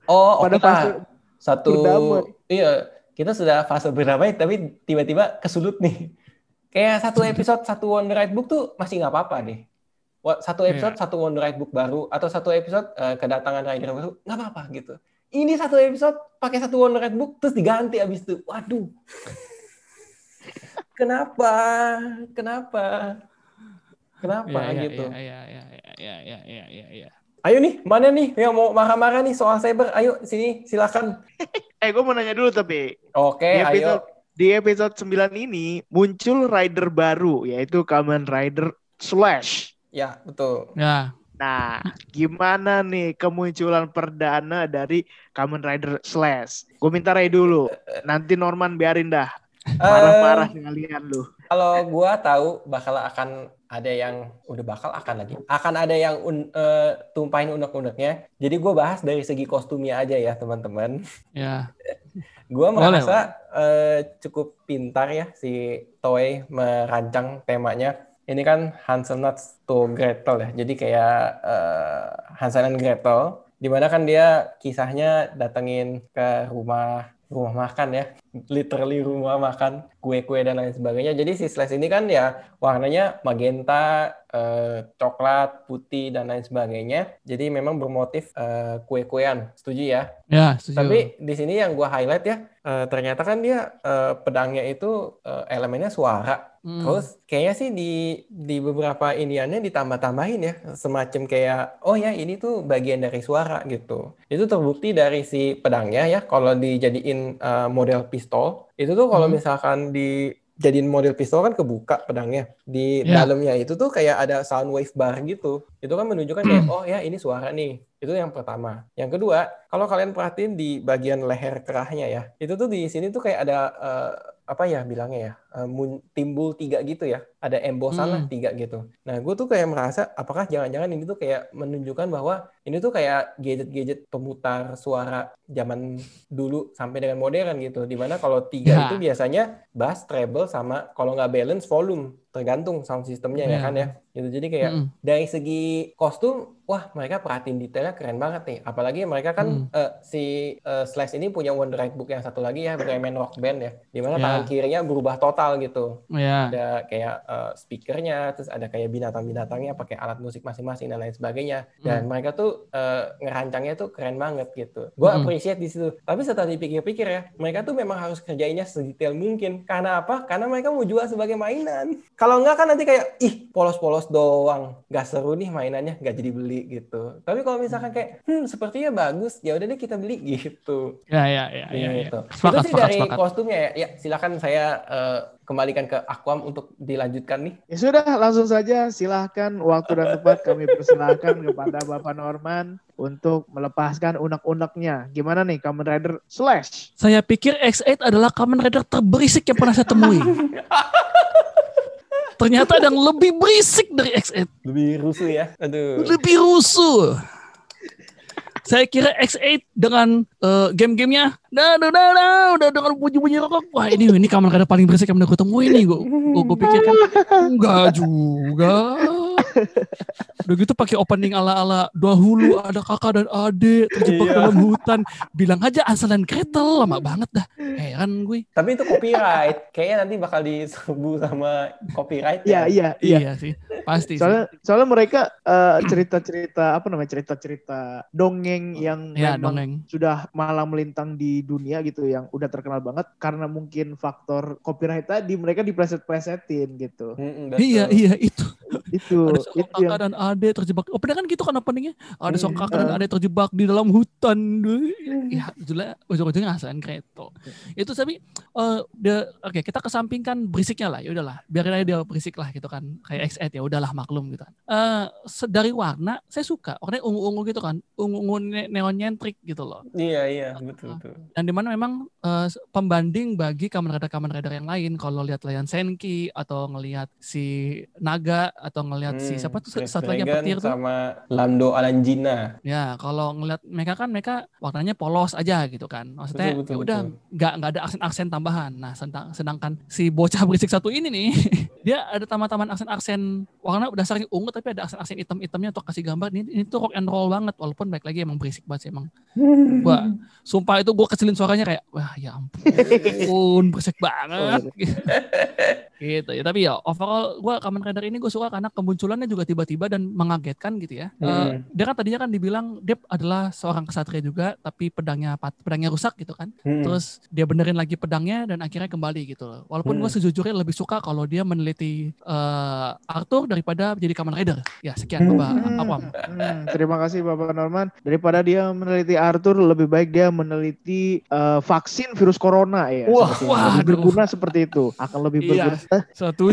oh pada oke fase lah satu berdamai. iya kita sudah fase berdamai tapi tiba-tiba kesulut nih. Kayak satu episode satu Wonder Ride book tuh masih nggak apa-apa deh. Satu Iya. episode satu Wonder Ride book baru atau satu episode eh, kedatangan rider baru nggak apa-apa gitu. Ini satu episode pakai satu Wonder Ride book terus diganti abis itu. Waduh. [laughs] Kenapa? Kenapa? Kenapa Iya, iya, gitu? Iya, iya, iya, iya, iya, iya, iya, iya. Ayo nih mana nih yang mau marah-marah nih soal cyber ayo sini silakan [laughs] Eh, gue mau nanya dulu tapi oke di ayo episode di episode 9 ini muncul rider baru yaitu Kamen Rider Slash. ya betul Ya, Nah, gimana nih kemunculan perdana dari Kamen Rider Slash? Gue minta Ray dulu. Nanti Norman biarin dah. Marah-marah sekalian lu. Kalau gua tahu bakal akan ada yang udah bakal akan lagi akan ada yang un, eh, tumpahin unek-uneknya. Jadi gua bahas dari segi kostumnya aja ya teman-teman. ya. [laughs] Boleh, merasa eh, cukup pintar ya si Toei merancang temanya. Ini kan Hansel Nuts to Gretel ya. Jadi kayak eh, Hansel and Gretel di mana kan dia kisahnya datengin ke rumah rumah makan ya. Literally rumah makan, kue-kue dan lain sebagainya. Jadi si Slash ini kan ya warnanya magenta, eh, coklat, putih dan lain sebagainya. Jadi memang bermotif eh, kue-kuean. Setuju ya? Ya, setuju. Tapi di sini yang gua highlight ya, eh, ternyata kan dia eh, pedangnya itu eh, elemennya suara. Hmm. Terus kayaknya sih di di beberapa iniannya ditambah-tambahin ya, semacam kayak oh ya ini tuh bagian dari suara gitu. Itu terbukti dari si pedangnya ya, kalau dijadiin eh, model pistol, itu tuh kalau Hmm. misalkan dijadiin model pistol kan kebuka pedangnya. Di Ya. dalamnya itu tuh kayak ada sound wave bar gitu. Itu kan menunjukkan kayak oh ya ini suara nih. Itu yang pertama. Yang kedua, kalau kalian perhatiin di bagian leher kerahnya ya, itu tuh di sini tuh kayak ada eh, apa ya bilangnya ya, mun- timbul tiga gitu ya, ada embosan lah Hmm. tiga gitu. Nah, gue tuh kayak merasa apakah jangan-jangan ini tuh kayak menunjukkan bahwa ini tuh kayak gadget-gadget pemutar suara zaman dulu sampai dengan modern gitu. Di mana kalau tiga Ya. itu biasanya bass, treble, sama kalau nggak balance volume tergantung sound systemnya ya Ya. kan ya. Gitu. Jadi kayak Mm-mm. dari segi kostum, wah mereka perhatiin detailnya keren banget nih. Apalagi mereka kan Hmm. eh, si eh, Slash ini punya Wonderite Book yang satu lagi ya, Bremen Rock Band ya, di mana Ya. tangan kirinya berubah total gitu. Ya. Ada kayak eh, speakernya, terus ada kayak binatang-binatangnya pakai alat musik masing-masing dan lain sebagainya. Dan mereka tuh eh, ngerancangnya tuh keren banget gitu. Gue Hmm. appreciate di situ. Tapi setelah dipikir-pikir ya, mereka tuh memang harus kerjainnya sedetail mungkin. Karena apa? Karena mereka mau jual sebagai mainan. Kalau enggak kan nanti kayak ih polos-polos doang, nggak seru nih mainannya, nggak jadi beli gitu. Tapi kalau misalkan kayak hmm sepertinya bagus, ya udah deh kita beli [laughs] gitu. Ya, ya, ya, ya, ya. gitu. Sepakat, Itu sih sepakat, dari sepakat. kostumnya ya. Ya silakan saya eh, kembalikan ke Aquam untuk dilanjutkan nih. Ya sudah, langsung saja silahkan waktu dan tempat kami persilahkan kepada Bapak Norman untuk melepaskan unek-uneknya. Gimana nih Kamen Rider Slash? Saya pikir X8 adalah Kamen Rider terberisik yang pernah saya temui. [laughs] Ternyata ada yang lebih berisik dari X8. Lebih rusuh ya. Aduh. Lebih rusuh. Saya kira X8 dengan eh, game-gamenya, nah, nah, nah, nah, udah dengan bunyi-bunyi rokok. Wah ini ini Kamen Rider paling berisik yang pernah gue temuin nih. Gue gue pikirkan enggak juga. Udah gitu pakai opening ala-ala dahulu ada kakak dan adik terjebak Iya. dalam hutan. Bilang aja Ansel dan Gretel lama banget dah. Heran gue. Tapi itu copyright. Kayaknya nanti bakal diserbu sama copyright. Iya, ya. iya, iya. Iya sih, pasti sih. Soalnya, soalnya mereka eh, cerita-cerita apa namanya cerita-cerita dongeng yang Ya, memang dongeng. sudah malang melintang di dunia gitu yang udah terkenal banget karena mungkin faktor copyright tadi mereka dipleset-plesetin gitu. Betul. Iya, iya itu. Itu Ada seorang yang dan adik terjebak. Openingnya kan gitu kan openingnya. Ada seorang Hmm, kakak dan eh. adik terjebak di dalam hutan. Ya, ujungnya ujung-ujungnya asalan kreto. Itu tapi dia oke kita kesampingkan berisiknya lah. Ya udahlah, biarin aja dia berisik lah gitu kan. Kayak X8 ya udahlah maklum gitu kan. Se- dari warna saya suka. Warnanya ungu-ungu gitu kan. Ungu-ungu ne- neon nyentrik gitu loh. Iya, iya, betul, betul. Dan di mana memang eh, pembanding bagi Kamen Rider Kamen Rider yang lain kalau lihat Lion Senki atau ngelihat si Naga atau ngelihat si Hmm, siapa tuh Chris satu lagi yang petir tuh? sama Lando Alanjina. ya kalau ngelihat mereka kan mereka warnanya polos aja gitu kan. Maksudnya Betul, betul, ya udah betul. nggak nggak ada aksen-aksen tambahan. Nah sedang- sedangkan si bocah berisik satu ini nih [laughs] dia ada taman-taman aksen-aksen warna dasarnya ungu tapi ada aksen-aksen hitam-hitamnya untuk kasih gambar. Ini ini tuh rock and roll banget walaupun baik lagi emang berisik banget sih emang. [laughs] Wah sumpah itu gue kecilin suaranya kayak wah ya ampun [laughs] berisik banget gitu ya tapi ya overall gue Kamen Rider ini gue suka karena kemunculannya juga tiba-tiba dan mengagetkan gitu ya Hmm. dia kan tadinya kan dibilang Dep adalah seorang kesatria juga tapi pedangnya pedangnya rusak gitu kan Hmm. terus dia benerin lagi pedangnya dan akhirnya kembali gitu loh walaupun Hmm. gue sejujurnya lebih suka kalau dia meneliti eh, Arthur daripada jadi Kamen Rider ya sekian bapak Hmm, Aquam hmm, terima kasih Bapak Norman. Daripada dia meneliti Arthur, lebih baik dia meneliti eh, vaksin virus corona ya. Wah, wah, berguna seperti itu. Akan lebih Iya. Eh,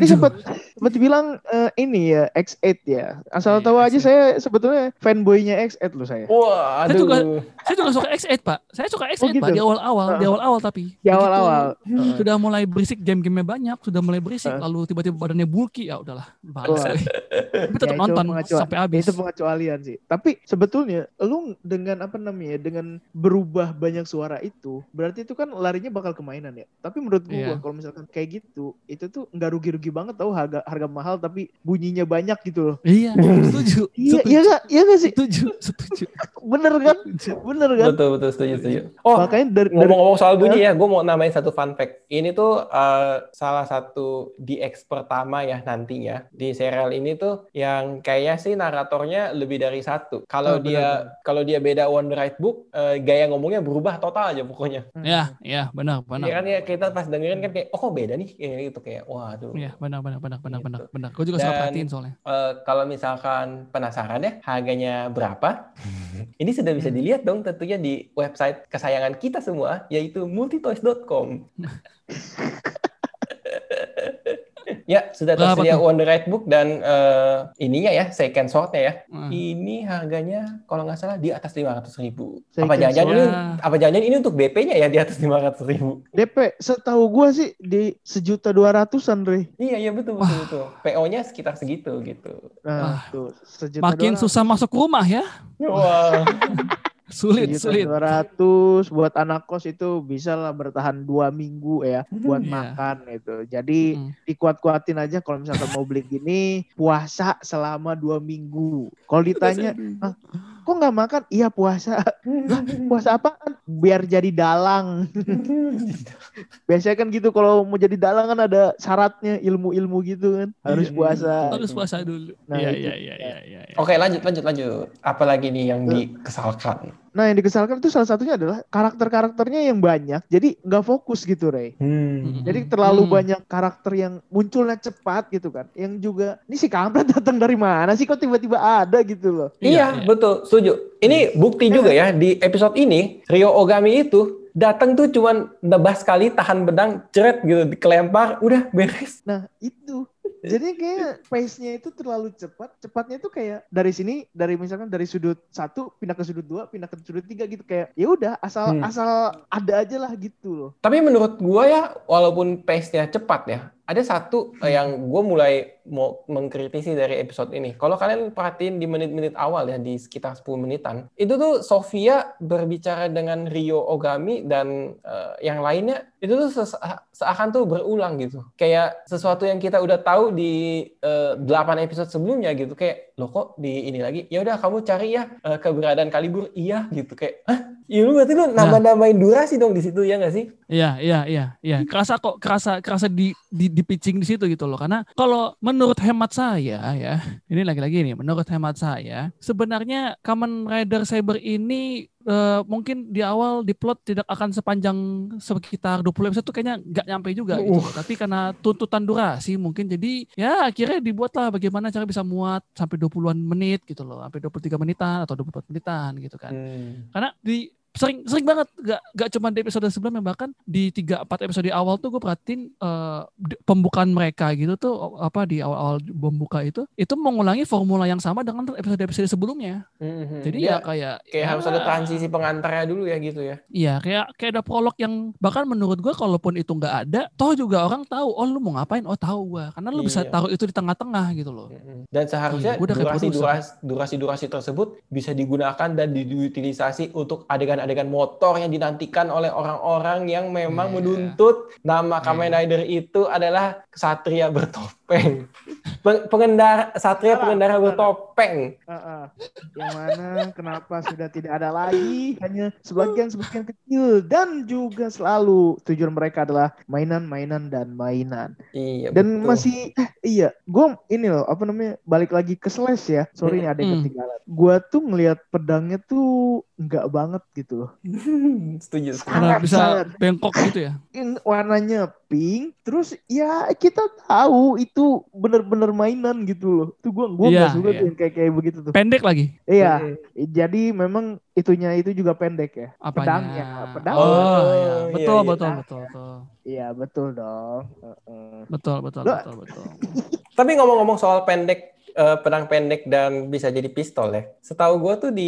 Ini sempat Seperti bilang eh, ini ya X8 ya. Asal Iya, tahu aja X8. saya sebetulnya fanboynya X8 loh saya. Wah, Saya aduh. juga- Saya juga suka X8 pak. Saya suka X8 Oh, gitu? pak di awal-awal, di Heeh. awal-awal tapi Di Begitu awal-awal. Heeh. sudah mulai berisik game-gamenya banyak, sudah mulai berisik, Heeh. lalu tiba-tiba badannya bulky, ya udahlah, balas. [laughs] Tapi tetap Ya, nonton sampai habis. Itu pengecualian sih. Tapi sebetulnya lu dengan apa namanya dengan berubah banyak suara itu berarti itu kan larinya bakal ke mainan ya. Tapi menurut gua Iya. kalau misalkan kayak gitu itu tuh nggak rugi-rugi banget tau harga harga mahal tapi bunyinya banyak gitu loh. Iya, setuju. [laughs] Iya iya gak? Iya gak sih? Setuju, setuju. [laughs] Bener kan? Bener kan? Betul, betul, setuju, setuju. Oh, Makanya dari, ngomong-ngomong soal bunyi ya, gue mau namain satu fun fact. Ini tuh eh, salah satu DX pertama ya nantinya di serial ini tuh yang kayaknya sih naratornya lebih dari satu. Kalau Oh, dia kalau dia beda One Right Book, eh, gaya ngomongnya berubah total aja pokoknya. Ya, ya, benar, Iya benar. kan ya kita pas dengerin kan kayak oh kok beda nih kayak gitu kayak wah tuh. Iya, benar, benar, benar, benar, Gitu. benar, benar. Gue juga suka Dan- perhatiin soalnya. Eh, kalau misalkan penasaran ya harganya berapa? [laughs] Ini sudah bisa dilihat dong tentunya di website kesayangan kita semua yaitu multitoys.com. [laughs] [laughs] ya, sudah tersedia tuh? One the Right Book dan eh, ininya ya second swordnya ya. Hmm. Ini harganya kalau nggak salah di atas 500 ribu. Second Apa jangan-jangan ini apa jangan ini untuk BP-nya ya di atas 500 ribu? DP setahu gua sih di sejuta dua ratusan Re. Iya, iya betul betul betul. PO-nya sekitar segitu gitu. Nah, tuh sejuta Makin susah masuk rumah ya. Wah. [laughs] Sulit, sulit. Dua ratus buat anak kos itu bisa lah bertahan dua minggu ya buat Iya. makan itu. Jadi Mm. dikuat-kuatin aja kalau misalkan mau beli gini puasa selama dua minggu. Kalau ditanya "Ah, kok nggak makan? Iya puasa. [laughs] Puasa apaan? Biar jadi dalang. [laughs] Biasanya kan gitu kalau mau jadi dalang kan ada syaratnya ilmu-ilmu gitu kan. Harus Iya, puasa. Harus puasa dulu. Nah, Iya, iya, iya, iya, iya. iya. Oke lanjut lanjut lanjut. Apalagi nih yang dikesalkan? Nah yang dikesalkan itu salah satunya adalah karakter-karakternya yang banyak. Jadi nggak fokus gitu Ray. Hmm. Jadi terlalu Hmm. banyak karakter yang munculnya cepat gitu kan. Yang juga ini si kampret datang dari mana sih kok tiba-tiba ada gitu loh. Iya, betul, setuju. Ini bukti juga ya di episode ini Rio Ogami itu datang tuh cuman nebas kali tahan bedang ceret gitu kelempar udah beres. Nah itu. Jadi kayak pace-nya itu terlalu cepat. Cepatnya itu kayak dari sini, dari misalkan dari sudut satu pindah ke sudut dua, pindah ke sudut tiga gitu kayak ya udah asal Hmm. asal ada aja lah gitu loh. Tapi menurut gua ya walaupun pace-nya cepat ya, ada satu eh, yang gue mulai mau mengkritisi dari episode ini. Kalau kalian perhatiin di menit-menit awal ya di sekitar 10 menitan, itu tuh Sofia berbicara dengan Rio Ogami dan eh, yang lainnya itu tuh ses- seakan tuh berulang gitu. Kayak sesuatu yang kita udah tahu di eh, 8 episode sebelumnya gitu. Kayak lo kok di ini lagi? Ya udah kamu cari ya eh, keberadaan Kalibur. Iya gitu kayak Hah? Ya lu berarti lu nambah-nambahin durasi dong di situ ya nggak sih? Iya, iya, iya, iya. Kerasa kok, kerasa, kerasa di, di, di pitching di situ gitu loh. Karena kalau menurut hemat saya ya, ini lagi-lagi nih, menurut hemat saya, sebenarnya Kamen Rider Cyber ini eh, mungkin di awal di plot tidak akan sepanjang sekitar 20 episode tuh kayaknya nggak nyampe juga gitu. loh. Tapi karena tuntutan durasi mungkin jadi ya akhirnya dibuatlah bagaimana cara bisa muat sampai 20-an menit gitu loh, sampai 23 menitan atau 24 menitan gitu kan karena di sering sering banget gak gak cuma di episode sebelumnya bahkan di tiga empat episode di awal tuh gue perhatiin di- pembukaan mereka gitu tuh apa di awal-awal membuka itu itu mengulangi formula yang sama dengan episode-episode sebelumnya Mhm. jadi Dia ya kayak kayak ya, harus ada transisi pengantarnya dulu ya gitu ya. iya kayak kayak ada prolog yang bahkan menurut gue kalaupun itu nggak ada toh juga orang tahu oh lu mau ngapain oh tahu gue karena lu bisa Iya. taruh itu di tengah-tengah gitu loh Mhm. Dan seharusnya Iya, udah kayak durasi, durasi durasi durasi tersebut bisa digunakan dan diutilisasi untuk adegan-adegan motor yang dinantikan oleh orang-orang yang memang Iya. menuntut nama Kamen Iya. Rider itu adalah kesatria bertopeng. Peng- Pengendara satria pengendara bertopeng. Heeh. Yang mana kenapa sudah tidak ada lagi hanya sebagian-sebagian kecil dan juga selalu tujuan mereka adalah mainan-mainan dan mainan. Iya Dan betul. masih eh, iya, gue ini loh apa namanya balik lagi ke slash ya. Sorry nih ada yang ketinggalan. Gue tuh ngelihat pedangnya tuh enggak banget gitu loh. [laughs] setuju. karena Sangat, bisa sangat. bengkok gitu ya warnanya pink, terus ya kita tahu itu bener-bener mainan gitu loh. Tuh gue gue Iya, nggak suka iya. tuh yang kayak kayak begitu tuh. pendek lagi Iya, Mhm. jadi memang itunya itu juga pendek ya. apanya Pedangnya, pedang. oh, Oh, iya. iya, betul iya. betul betul betul Iya betul dong. Heeh. Betul, betul, Lah. betul, betul. [laughs] Tapi ngomong-ngomong soal pendek, eh, pedang pendek dan bisa jadi pistol ya. Setahu gue tuh di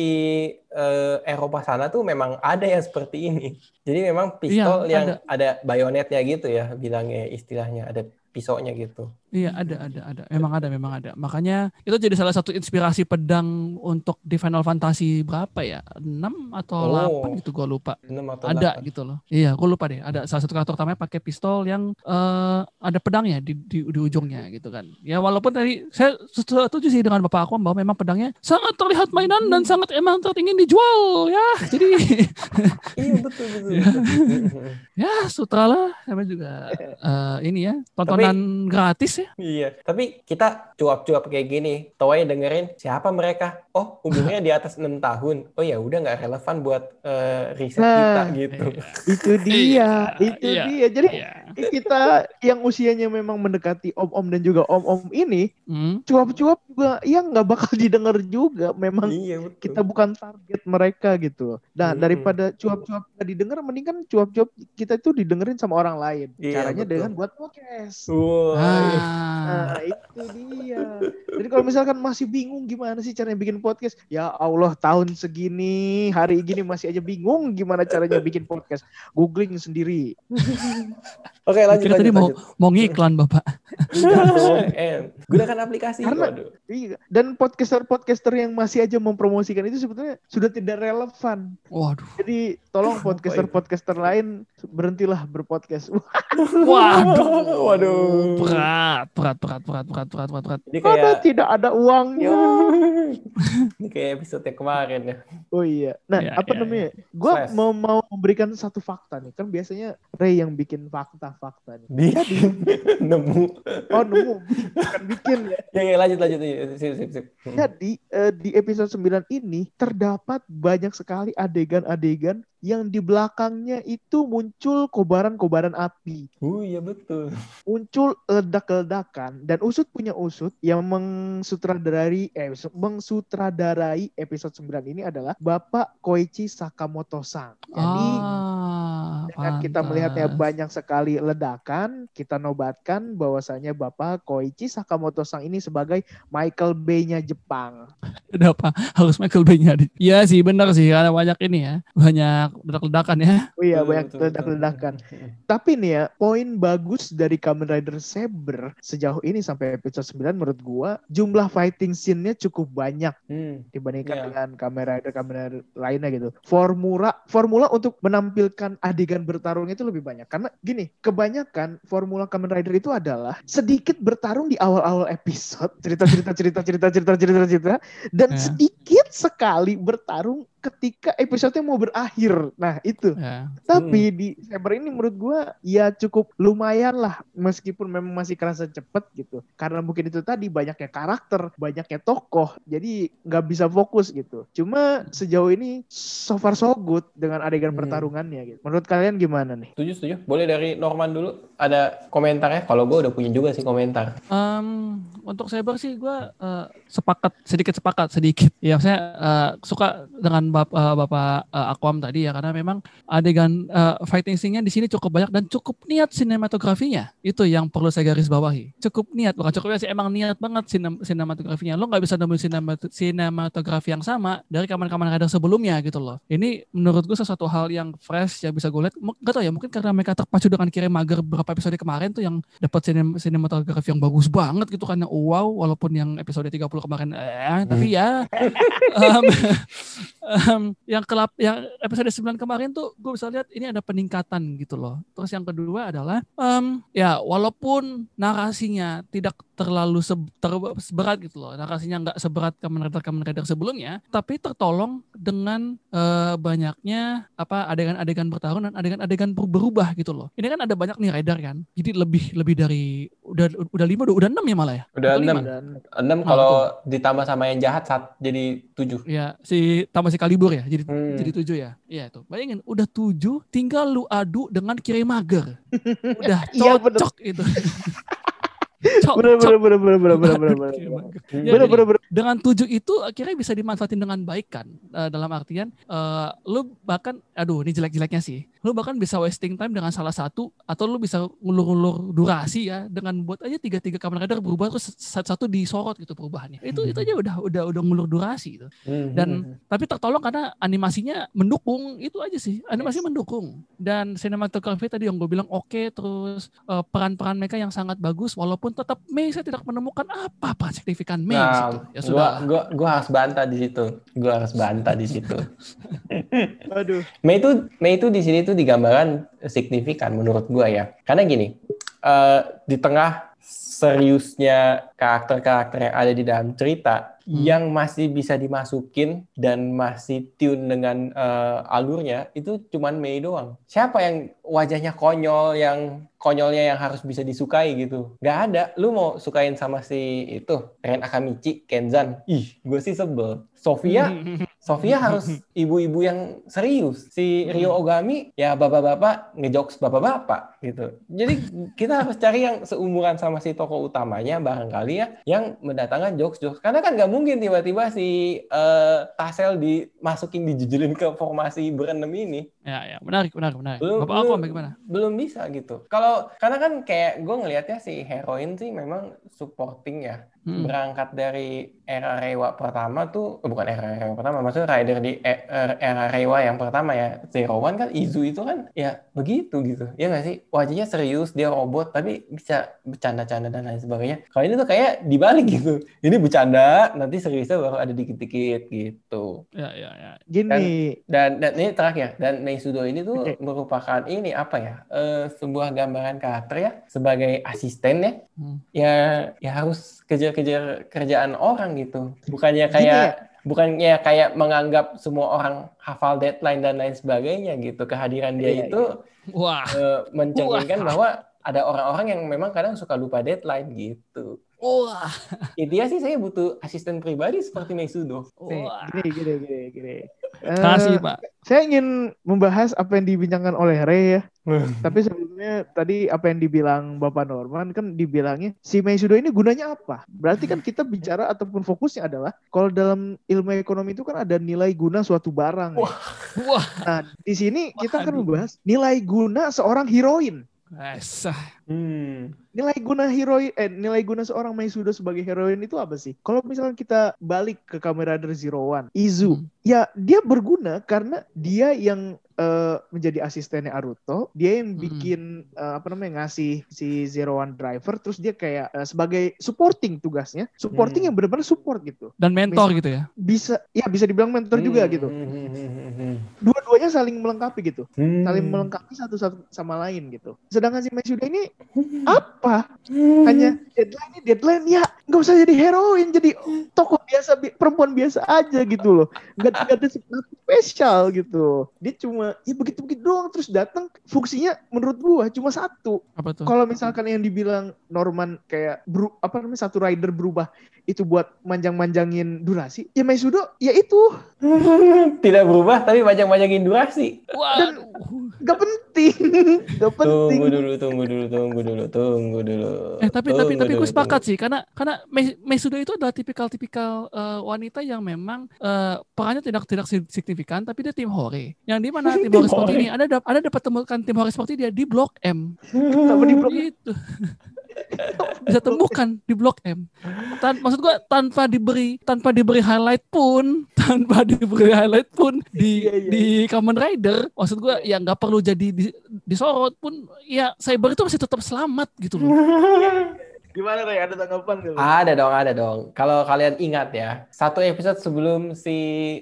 eh, Eropa sana tuh memang ada yang seperti ini. Jadi memang pistol Iya, yang ada. ada. bayonetnya gitu ya, bilangnya istilahnya ada pisaunya gitu. Iya ada ada ada memang ada memang ada makanya itu jadi salah satu inspirasi pedang untuk di Final Fantasy berapa ya 6 atau Oh. 8 gitu gue lupa ada delapan. gitu loh iya gue lupa deh ada salah satu karakter utamanya pakai pistol yang eh, ada pedangnya di, di di ujungnya gitu kan ya walaupun tadi saya setuju sih dengan bapak aku bahwa memang pedangnya sangat terlihat mainan dan sangat emang ingin dijual ya [laughs] jadi [laughs] Iya betul betul. Iya. [laughs] betul. ya sutralah sama juga eh, ini ya tontonan gratis ya Iya, tapi kita cuap-cuap kayak gini, aja dengerin siapa mereka. Oh, umurnya di atas enam tahun. Oh ya udah nggak relevan buat eh, riset Nah, kita gitu. Itu dia, Iya, itu iya, dia. Jadi Iya. kita yang usianya memang mendekati om-om dan juga om-om ini, Hmm. cuap-cuap juga ya nggak bakal didengar juga. Memang iya betul. kita bukan target mereka gitu. Nah, Hmm. daripada cuap-cuap nggak didengar, mending kan cuap-cuap kita itu didengerin sama orang lain. Iya, Caranya betul. dengan buat podcast. Iya. Ah. Nah, itu dia. Jadi kalau misalkan masih bingung gimana sih caranya bikin podcast, ya Allah tahun segini, hari gini masih aja bingung gimana caranya bikin podcast. Googling sendiri. Oke lanjut Kira lanjut. tadi mau lanjut. mau ngiklan bapak. Em. Gunakan aplikasi. Karena- Waduh. Iya. Dan podcaster-podcaster yang masih aja mempromosikan itu sebetulnya sudah tidak relevan. Waduh. Jadi tolong podcaster-podcaster lain berhentilah berpodcast. [laughs] Waduh. Waduh. Berat, berat, berat, berat, berat, berat, berat, berat. Ini Karena kayak tidak ada uangnya. [laughs] ini kayak episode yang kemarin ya. Oh iya. Nah, Ya, apa ya, namanya? Gue Slash. mau mau memberikan satu fakta nih. Kan biasanya Ray yang bikin fakta-fakta nih. Dia [laughs] nemu. Oh nemu, bukan bikin ya. Ya, ya lanjut lanjut. Iya, Sip sip sip. Jadi eh, di episode 9 ini terdapat banyak sekali adegan-adegan yang di belakangnya itu muncul kobaran-kobaran api, Oh iya betul. muncul ledak-ledakan dan usut punya usut yang mengsutradarai eh mengsutradarai episode 9 ini adalah Bapak Koichi Sakamoto-sang. Jadi ah, dengan kita melihatnya pantas. banyak sekali ledakan, kita nobatkan bahwasanya Bapak Koichi Sakamoto-sang ini sebagai Michael Bay-nya Jepang. [laughs] Udah apa? Harus Michael Bay-nya. Iya sih, benar sih. Karena banyak ini ya. Banyak ledak-ledakan ya. Oh iya, banyak ledak-ledakan. Tapi nih ya, poin bagus dari Kamen Rider Saber sejauh ini sampai episode 9 menurut gua jumlah fighting scene-nya cukup banyak Hmm. dibandingkan Iya. dengan Kamen Rider Kamen Rider lainnya gitu. Formula formula untuk menampilkan adegan bertarung itu lebih banyak karena gini, kebanyakan formula Kamen Rider itu adalah sedikit bertarung di awal-awal episode, cerita-cerita cerita-cerita cerita-cerita cerita dan Ya. sedikit sekali bertarung ketika episode mau berakhir. Nah, itu. Ya. Tapi di Saber ini menurut gua ya cukup lumayan lah meskipun memang masih kerasa cepet gitu. Karena mungkin itu tadi banyaknya karakter, banyaknya tokoh. Jadi nggak bisa fokus gitu. Cuma sejauh ini so far so good dengan adegan Hmm. pertarungannya gitu. Menurut kalian gimana nih? Setuju setuju. Boleh dari Norman dulu. Ada komentarnya? Kalau gue udah punya juga sih komentar. Em, untuk Saber sih gue sepakat sedikit sepakat sedikit ya saya eh, suka dengan bap, eh, bapak eh, Aquam tadi ya karena memang adegan eh, fighting scene-nya di sini cukup banyak dan cukup niat sinematografinya. Itu yang perlu saya garis bawahi. Cukup niat bukan cukup niat sih emang niat banget sinem, sinematografinya. Lo nggak bisa nemuin sinemat- sinematografi yang sama dari kaman-kaman rider sebelumnya gitu loh. Ini menurut gue sesuatu hal yang fresh yang bisa gue lihat. Nggak tahu ya mungkin karena mereka terpacu dengan kirim mager beberapa episode kemarin tuh yang dapat sinem sinematografi yang bagus banget gitu kan yang wow walaupun yang episode 30 kemarin eh tapi ya [laughs] em, em, yang kelap yang episode 9 kemarin tuh gue bisa lihat ini ada peningkatan gitu loh. Terus yang kedua adalah em, ya walaupun narasinya tidak terlalu se- ter- seberat gitu loh narasinya nggak seberat Kamen Rider Kamen Rider sebelumnya tapi tertolong dengan eh, banyaknya apa adegan-adegan bertarung dan adegan-adegan ber- berubah gitu loh. Ini kan ada banyak nih rider kan? Jadi lebih lebih dari udah udah lima udah, udah enam ya malah ya? Udah Atau enam. lima? Enam Ah, kalau ditambah sama yang jahat saat jadi tujuh. ya si tambah si kalibur ya jadi Hmm. jadi tujuh ya? Iya itu bayangin udah tujuh tinggal lu adu dengan kiri mager. Udah [laughs] Iya, cocok itu. [laughs] Cocok. Bener bener bener bener bener bener bener. Ya, dengan tujuh itu akhirnya bisa dimanfaatin dengan baik kan? Eh, dalam artian eh, lu bahkan aduh ini jelek-jeleknya sih lu bahkan bisa wasting time dengan salah satu atau lu bisa ngulur-ngulur durasi ya dengan buat aja tiga-tiga Kamen Rider berubah terus satu-satu disorot gitu perubahannya. Itu itu aja udah udah udah ngulur durasi gitu. Dan tapi tertolong karena animasinya mendukung itu aja sih. Animasi mendukung dan cinematography tadi yang gue bilang oke terus eh, peran-peran mereka yang sangat bagus walaupun tetap Mei saya tidak menemukan apa peran signifikan Mei Nah, situ. Ya sudah. gua, gua harus bantah di situ. Gua harus bantah di situ. [laughs] Aduh. Mei itu Mei itu di sini tuh digambarkan signifikan menurut gua ya. Karena gini, eh, di tengah seriusnya karakter-karakter yang ada di dalam cerita Hmm. yang masih bisa dimasukin dan masih tune dengan eh, alurnya itu cuman Mei doang. Siapa yang wajahnya konyol yang konyolnya yang harus bisa disukai gitu? Gak ada. Lu mau sukain sama si itu Ren Akamichi, Kenzan? Ih, gue sih sebel. Sofia [laughs] Sofia harus ibu-ibu yang serius. Si Rio Ogami ya bapak-bapak ngejokes bapak-bapak gitu. Jadi kita harus cari yang seumuran sama si tokoh utamanya barangkali ya yang mendatangkan jokes-jokes. Karena kan nggak mungkin tiba-tiba si eh, Tasel dimasukin dijejelin ke formasi berenam ini. Ya ya menarik menarik menarik. Belum, Bapak aku belum, bagaimana? belum bisa gitu. Kalau karena kan kayak gue ngelihatnya si heroin sih memang supporting ya. Hmm. Berangkat dari era Reiwa pertama tuh, eh, bukan era Reiwa pertama, maksudnya rider di e- er- era Reiwa yang pertama ya. Zero One kan Izu itu kan ya begitu gitu. Ya nggak sih? Wajahnya serius, dia robot tapi bisa bercanda-canda dan lain sebagainya. Kalau ini tuh kayak dibalik gitu. Ini bercanda, nanti seriusnya baru ada dikit-dikit gitu. Ya ya ya. Gini, Dan, dan ini terakhir, dan Meisudo ini tuh Oke. merupakan ini apa ya? eh, sebuah gambaran karakter ya sebagai asisten ya. Hmm. Ya ya harus kejar-kejar kerjaan orang gitu. Bukannya kayak ya. bukannya kayak menganggap semua orang hafal deadline dan lain sebagainya gitu. Kehadiran dia Iya, itu Wah. eh, mencerminkan Wah. bahwa ada orang-orang yang memang kadang suka lupa deadline gitu. Wah. Intinya sih saya butuh asisten pribadi seperti Meisudo. nih, Wah. gini, gini, gini, gini. Kasih Eh, Pak. saya ingin membahas apa yang dibincangkan oleh Ray ya. [laughs] Tapi sebelumnya tadi apa yang dibilang Bapak Norman kan dibilangnya si Meisudo ini gunanya apa? Berarti kan kita bicara ataupun fokusnya adalah kalau dalam ilmu ekonomi itu kan ada nilai guna suatu barang. ya. Wah. Nah, di sini kita akan membahas nilai guna seorang heroin. Esah. Hmm. Nilai guna heroin eh nilai guna seorang Meisudo sebagai heroin itu apa sih? Kalau misalnya kita balik ke Kamen Rider Zero One, Izu, Hmm. ya dia berguna karena dia yang eh, menjadi asistennya Aruto, dia yang Hmm. bikin eh, apa namanya ngasih si Zero One driver, terus dia kayak eh, sebagai supporting tugasnya, supporting Hmm. yang benar-benar support gitu. Dan mentor gitu ya. Bisa, ya bisa dibilang mentor juga Hmm, gitu. hmm, hmm, hmm, hmm. Dua-duanya saling melengkapi gitu, Hmm. saling melengkapi satu satu sama lain gitu. Sedangkan si Meisudo ini apa? hanya deadline ini deadline ya nggak usah jadi heroin jadi tokoh biasa bi- perempuan biasa aja gitu loh nggak nggak ada sesuatu spesial gitu dia cuma ya begitu begitu doang terus datang fungsinya menurut gua cuma satu Apa tuh? kalau misalkan yang dibilang Norman kayak beru, apa namanya satu rider berubah itu buat manjang-manjangin durasi ya Meisudo ya itu [laughs] Tidak berubah tapi panjang-panjangin durasi. Waduh. nggak penting nggak penting [laughs] Tunggu dulu, tunggu dulu, tunggu dulu, tunggu dulu. Eh tapi tapi Tunggu tapi dulu, gue sepakat sih karena karena Me- Meisudo itu adalah tipikal-tipikal eh, wanita yang memang eh, perannya tidak tidak si- signifikan tapi dia tim hore. Yang di mana [laughs] tim hore seperti ini ada ada dapat temukan tim hore seperti dia di Blok M. [laughs] Kenapa di blok Gitu. [laughs] Bisa temukan di Blok M. Tan maksud gua tanpa diberi tanpa diberi highlight pun, [laughs] tanpa diberi highlight pun di Iya, iya. di Kamen Rider, maksud gua ya nggak perlu jadi di- disorot pun ya Cyber itu masih tetap selamat gitu loh. [laughs] gimana Ray ada tanggapan lu? Ada dong, ada dong. Kalau kalian ingat ya, satu episode sebelum si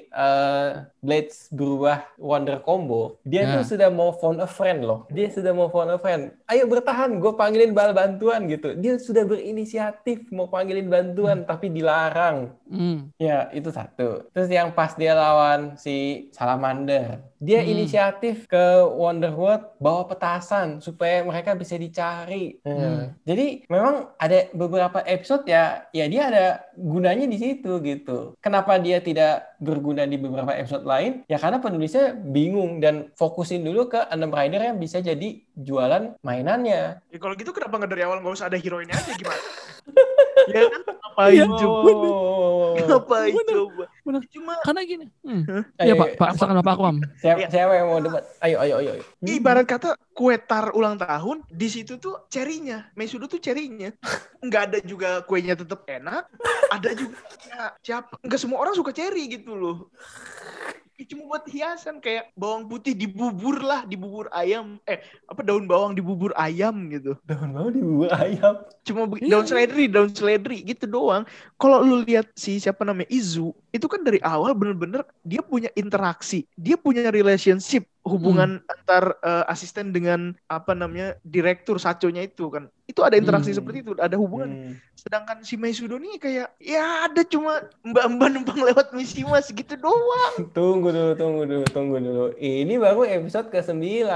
eh, Blades berubah Wonder Combo, dia Ya. tuh sudah mau phone a friend loh. Dia sudah mau phone a friend. Ayo bertahan, gue panggilin bal bantuan gitu. Dia sudah berinisiatif mau panggilin bantuan, tapi dilarang. Hmm. Ya, itu satu. Terus yang pas dia lawan si Salamander, dia Hmm. inisiatif ke Wonderworld bawa petasan supaya mereka bisa dicari. Nah, Hmm. Jadi memang ada beberapa episode ya, ya dia ada gunanya di situ gitu. Kenapa dia tidak berguna di beberapa episode lain? Ya karena penulisnya bingung dan fokusin dulu ke enam rider yang bisa jadi jualan mainannya. Ya kalau gitu kenapa nggak dari awal nggak usah ada heroinnya aja gimana? [laughs] ya kan ngapain Iya, coba? Oh. Ngapain coba? Bener. Cuma Karena gini. Hmm. Ayo, Iya Pak, ayo. Pak, silakan Pak Akwam. Siapa, Iya. siapa yang mau debat? Ayo, ayo, ayo. ibarat kata kue tar ulang tahun di situ tuh cerinya Meisudo tuh cerinya nggak ada juga kuenya tetap enak ada juga ya, siapa nggak semua orang suka ceri gitu loh Ya, cuma buat hiasan kayak bawang putih di bubur lah di bubur ayam eh apa daun bawang di bubur ayam gitu Daun bawang di bubur ayam. cuma Iya. daun seledri daun seledri gitu doang kalau lu lihat si siapa namanya Izu itu kan dari awal bener-bener dia punya interaksi dia punya relationship hubungan antar eh, asisten dengan apa namanya direktur saconya itu kan itu ada interaksi Hmm. seperti itu ada hubungan Hmm. sedangkan si Meisudo nih kayak ya ada cuma mbak-mbak numpang lewat misi mas gitu doang [laughs] Tunggu dulu, tunggu dulu, tunggu dulu. Ini baru episode ke-9.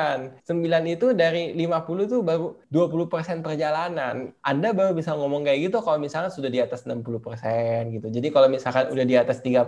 9 itu dari 50 tuh baru 20% perjalanan. Anda baru bisa ngomong kayak gitu kalau misalnya sudah di atas 60% gitu. Jadi kalau misalkan udah di atas 30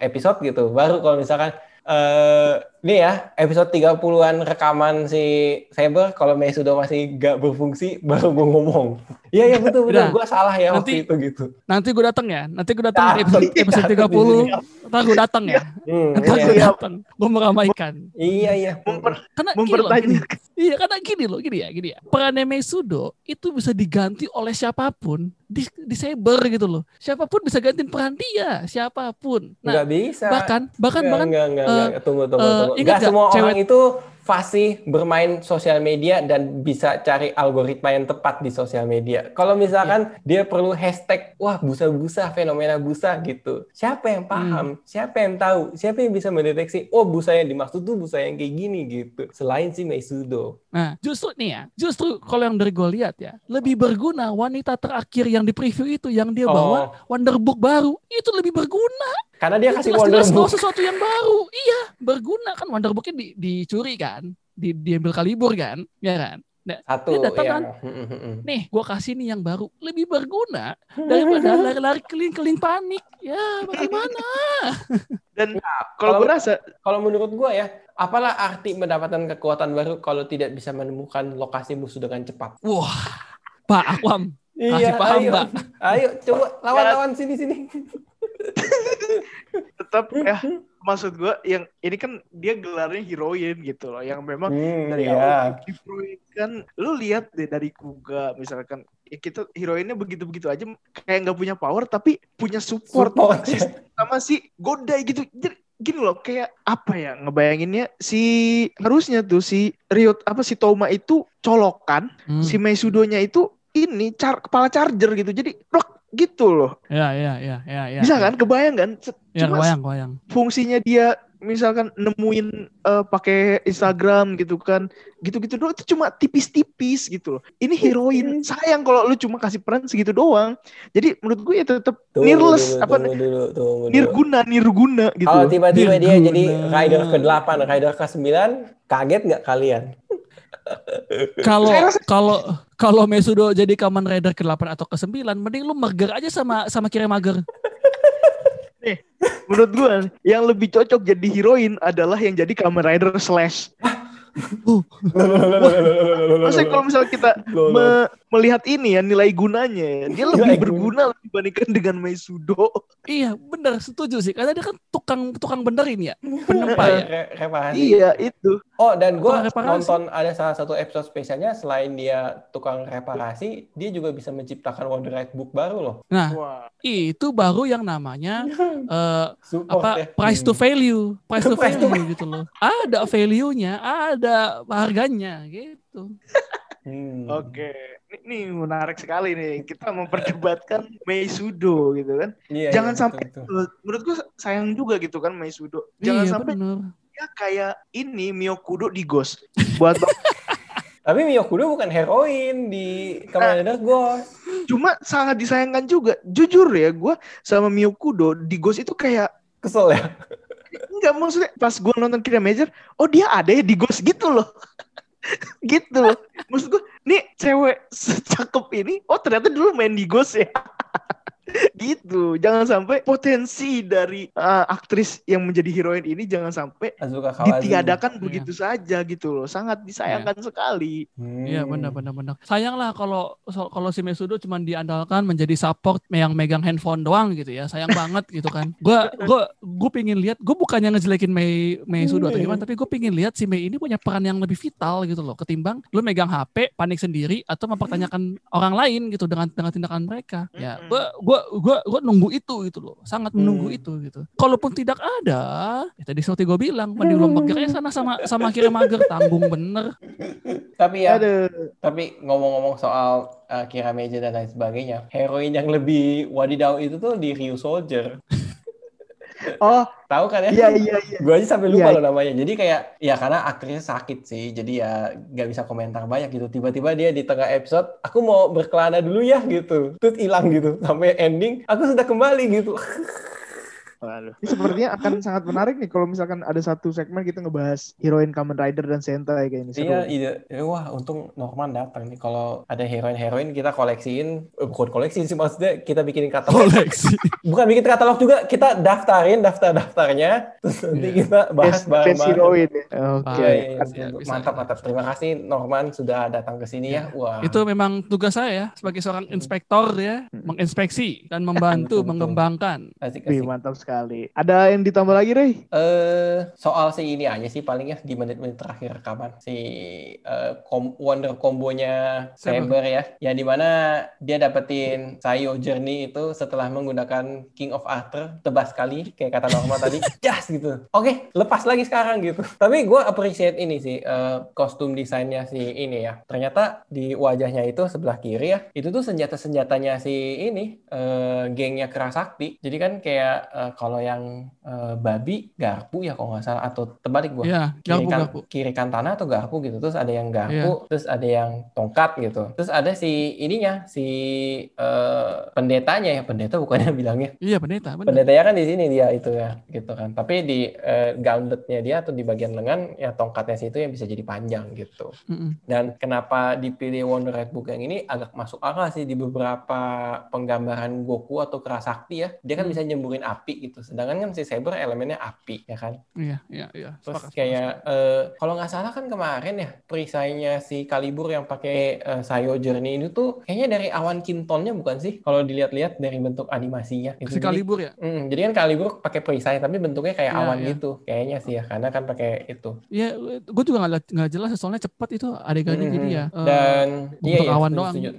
episode gitu, baru kalau misalkan eh nih ya, episode 30-an rekaman si Saber kalau Mei sudah masih gak berfungsi baru gue ngomong. Iya, iya betul betul. Udah. Gue salah ya Nanti- waktu itu gitu. Nanti gue datang ya. Nanti gue datang Ya, di episode, iya, episode di 30. sini. Ntar gue datang ya. Hmm, Ntar iya, gue iya. datang. Gue meramaikan. iya, iya. Memper- Karena gini loh, gini. mempertanyakan Iya, karena gini loh, gini ya, gini ya. Perannya Meisudo itu bisa diganti oleh siapa pun di, di Saber gitu loh. Siapa pun bisa gantiin peran dia, siapa pun. Nah, Nggak bisa. bahkan bahkan Nggak, bahkan nggak, nggak, eh, nggak. tunggu tunggu eh, tunggu. Ingat nggak semua cewek- orang itu fasih bermain sosial media dan bisa cari algoritma yang tepat di sosial media. Kalau misalkan dia perlu hashtag wah busa-busa fenomena busa gitu. Siapa yang paham? Siapa yang tahu? Siapa yang bisa mendeteksi oh busa yang dimaksud tuh busa yang kayak gini gitu. Selain si Meisudo. Nah, justru nih ya, justru kalau yang dari gue lihat ya, lebih berguna wanita terakhir yang di preview itu yang dia bawa Oh, Wonderbook baru, itu lebih berguna. Karena dia kasih Jelas-jelas bawa Wonderbook. sesuatu yang baru. Iya, berguna kan Wonderbooknya di, dicuri kan, di, diambil kalibur kan, ya kan. Nah, Satu Dia datang ya. kan? Hmm, hmm, hmm. nih gue kasih nih yang baru, lebih berguna daripada [laughs] lari-lari keling-keling panik. Ya, bagaimana? [laughs] dan kalau- kalau gue rasa Kalau menurut gua ya, apalah arti mendapatkan kekuatan baru kalau tidak bisa menemukan lokasi musuh dengan cepat? Wah, Pak Akwam, kasih paham, ayo. Mbak. Ayo, coba lawan-lawan sini-sini. Tetap ya maksud gue yang ini kan dia gelarnya heroin gitu loh yang memang Hmm, dari iya. awal diproyekkan lu lihat deh dari Kuga misalkan ya kita heroinnya begitu-begitu aja kayak nggak punya power tapi punya support, Support, ya. sama si Godai gitu jadi gini loh kayak apa ya ngebayanginnya si harusnya tuh si Riot apa si Toma itu colokan Hmm. si Meisudonya itu ini car kepala charger gitu jadi plek gitu loh. Ya, ya, ya, ya, ya. bisa kan? Kebayang kan? Ya, cuma kebayang, kebayang. fungsinya dia misalkan nemuin eh, pakai Instagram gitu kan. Gitu-gitu doang. Itu cuma tipis-tipis gitu loh. Ini heroin. Sayang kalau lu cuma kasih peran segitu doang. Jadi menurut gue ya tetap dulu, apa tunggu dulu, tunggu dulu. nirguna nirguna gitu Kalau tiba-tiba dia jadi rider ke-8, rider ke-9, kaget nggak kalian? Kalau kalau kalau Mesudo jadi Kamen Rider ke-8 atau ke-9, mending lu merger aja sama sama Kira Mager. menurut gue yang lebih cocok jadi heroin adalah yang jadi Kamen Rider slash. Maksudnya kalau misalnya kita me- melihat ini ya nilai gunanya dia lebih berguna dibandingkan dengan Meisudo iya, bener setuju sih. Karena dia kan tukang tukang benerin ya, penempa ya. Re- reparasi. iya itu Oh, dan gue nonton ada salah satu episode spesialnya selain dia tukang reparasi, dia juga bisa menciptakan Wonder Right Book baru loh. Nah, wah itu baru yang namanya [laughs] eh, Support apa ya. price to Hmm. value, price to Price to value gitu loh. Ada value-nya, ada harganya gitu. Hmm. Oke, ini, ini menarik sekali nih. Kita memperdebatkan [laughs] Meisudo gitu kan. Iya, Jangan iya, sampai betul, betul. menurut gua sayang juga gitu kan Meisudo. Jangan iya, sampai bener. dia kayak ini Miyokudo di Ghost. Buat [laughs] Tapi Miyokudo bukan heroin di Kamen Rider Ghost. cuma sangat disayangkan juga. Jujur ya, gua sama Miyokudo di Ghost itu kayak Kesel ya? Enggak maksudnya pas gua nonton Kira Major, oh dia ada ya di Ghost gitu loh. Gitu. Maksud gua, nih cewek secakep ini, oh ternyata dulu main di Ghost ya. Gitu. Jangan sampai potensi dari uh, aktris yang menjadi heroin ini jangan sampai ditiadakan Iya. begitu saja gitu loh. Sangat disayangkan sekali. Hmm. Iya benar benar benar. Sayang lah kalau so- kalau si Mesudo cuma diandalkan menjadi support yang megang handphone doang gitu ya. Sayang banget [laughs] gitu kan. Gua gua gue pingin lihat. Gue bukannya ngejelekin Mei Mesudo atau gimana, tapi gue pingin lihat si Mei ini punya peran yang lebih vital gitu loh. Ketimbang lu megang HP, panik sendiri atau mempertanyakan orang lain gitu dengan dengan tindakan mereka. Ya, Mm-mm. gua gua gua gua nunggu itu gitu loh. Sangat menunggu Hmm. itu gitu. Kalaupun tidak ada, ya tadi seperti gue bilang, mending lu mager aja sana sama sama kira mager tanggung bener. Tapi ya, Aduh. tapi ngomong-ngomong soal uh, Kira Meja dan lain sebagainya, heroin yang lebih wadidaw itu tuh di Ryu Soldier. Oh, Tahu kan ya? iya iya iya. Gue aja sampai lupa Iya. loh namanya. Jadi kayak ya karena aktrisnya sakit sih. Jadi ya nggak bisa komentar banyak gitu. Tiba-tiba dia di tengah episode, aku mau berkelana dulu ya gitu. Terus hilang gitu. Sampai ending, aku sudah kembali gitu. [laughs] Waduh. Ini sepertinya akan sangat menarik nih kalau misalkan ada satu segmen kita ngebahas heroin Kamen Rider dan Sentai kayak ini. Seru. Iya, ide. eh, Wah, untung Norman datang nih. Kalau ada heroin-heroin kita koleksiin, eh, bukan koleksiin sih maksudnya kita bikinin katalog. Koleksi. bukan bikin katalog juga, kita daftarin daftar-daftarnya. Terus nanti Iya. kita bahas bareng-bareng. heroin ya. Oke. Iya, iya, iya. Mantap, mantap. Terima kasih Norman sudah datang ke sini ya. Wah. Itu memang tugas saya ya sebagai seorang inspektor ya, menginspeksi dan membantu mengembangkan. asik, Wih, asik. mantap sekali. Ada yang ditambah lagi, Rey? Eh, soal si ini aja sih paling ya di menit-menit terakhir rekaman si eh, kom- Wonder kombonya Saber. Ya, yang di mana dia dapetin Sayo Journey itu setelah menggunakan King of Arthur tebas sekali kayak kata Norma tadi, [laughs] jas gitu. Oke, lepas lagi sekarang gitu. Tapi gue appreciate ini sih eh, kostum desainnya si ini ya. Ternyata di wajahnya itu sebelah kiri ya, itu tuh senjata-senjatanya si ini eh, gengnya Kerasakti. Jadi kan kayak eh, kalau yang eh, babi garpu ya kalau nggak salah atau terbalik gua Iya, kiri kan kiri kan tanah atau garpu gitu terus ada yang garpu Iya. terus ada yang tongkat gitu terus ada si ininya si eh, pendetanya ya pendeta bukannya bilangnya Iya pendeta, benar. pendetanya kan di sini dia itu ya gitu kan tapi di eh, gauntletnya dia atau di bagian lengan ya tongkatnya situ yang bisa jadi panjang gitu Mm-mm. dan kenapa dipilih Wonder Red Book yang ini agak masuk akal sih di beberapa penggambaran Goku atau Kerasakti ya. Dia kan Hmm. bisa nyemburin api gitu. Sedangkan kan si Saber elemennya api ya kan. Iya, iya, iya. Terus Sepakat, kayak eh, kalau nggak salah kan kemarin ya perisainya si Kalibur yang pakai eh, Sayo Journey ini tuh kayaknya dari awan kintonnya bukan sih? Kalau dilihat-lihat dari bentuk animasinya. Gitu. Si Kalibur ya? Mm, jadi kan Kalibur pakai perisai tapi bentuknya kayak Iya, awan iya. gitu. Kayaknya sih ya karena kan pakai itu. Iya, gue juga nggak jelas soalnya cepat itu adegannya Mhm. jadi ya. eh, dan iya, iya, awan setuju, doang. setuju.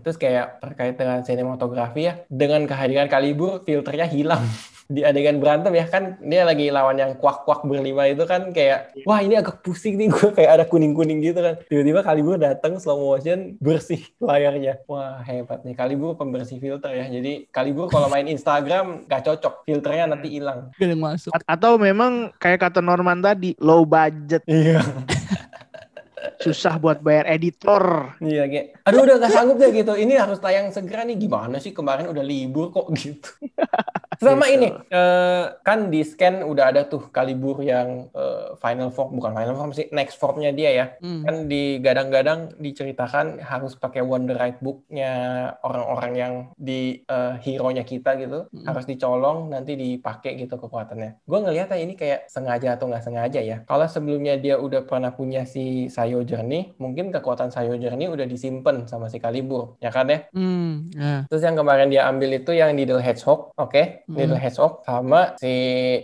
Terus kayak terkait dengan sinematografi ya dengan kehadiran Kalibur filternya hilang [laughs] di adegan berantem ya kan dia lagi lawan yang kuak-kuak berlima itu kan kayak wah ini agak pusing nih [laughs] gue kayak ada kuning-kuning gitu kan. Tiba-tiba Kalibur datang slow motion [laughs] bersih layarnya. Wah hebat nih Kalibur pembersih filter ya. Jadi Kalibur kalau main Instagram gak cocok filternya nanti hilang. Masuk. A- Atau memang kayak kata Norman tadi, low budget, iya [laughs] susah buat bayar editor. Iya, kayak, aduh udah gak sanggup deh gitu. Ini harus tayang segera nih. Gimana sih kemarin udah libur kok [laughs] gitu. Sama Gitu. ini, eh, kan di scan udah ada tuh kalibur yang eh, final form, bukan final form sih, next formnya dia ya. Hmm. Kan digadang-gadang diceritakan harus pakai Wonder Right Book-nya orang-orang yang di eh, hero-nya kita gitu. Mm. Harus dicolong, nanti dipakai gitu kekuatannya. Gue ngeliatnya ini kayak sengaja atau nggak sengaja ya. Kalau sebelumnya dia udah pernah punya si Sayo Journey, mungkin kekuatan Sayo Journey udah disimpan sama si Kalibur, ya kan ya? Hmm, ya. Terus yang kemarin dia ambil itu yang Needle Hedgehog, oke? Hmm. Needle Hedgehog sama si